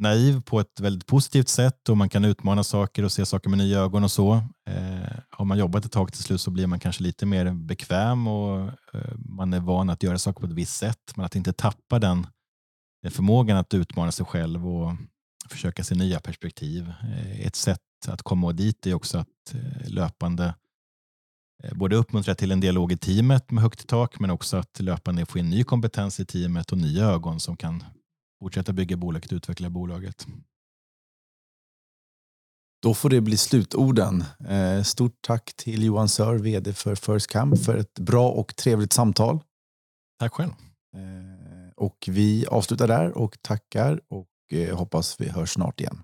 naiv på ett väldigt positivt sätt och man kan utmana saker och se saker med nya ögon och så. Eh, har man jobbat ett tag till slut så blir man kanske lite mer bekväm och eh, man är van att göra saker på ett visst sätt. Men att inte tappa den förmågan att utmana sig själv och försöka se nya perspektiv. Eh, ett sätt att komma dit är också att eh, löpande eh, både uppmuntra till en dialog i teamet med högt i tak men också att löpande få in ny kompetens i teamet och nya ögon som kan fortsätta bygga bolaget och utveckla bolaget. Då får det bli slutorden. Stort tack till Johan Sör, vd för First Camp, för ett bra och trevligt samtal. Tack själv. Och vi avslutar där och tackar och eh, hoppas vi hörs snart igen.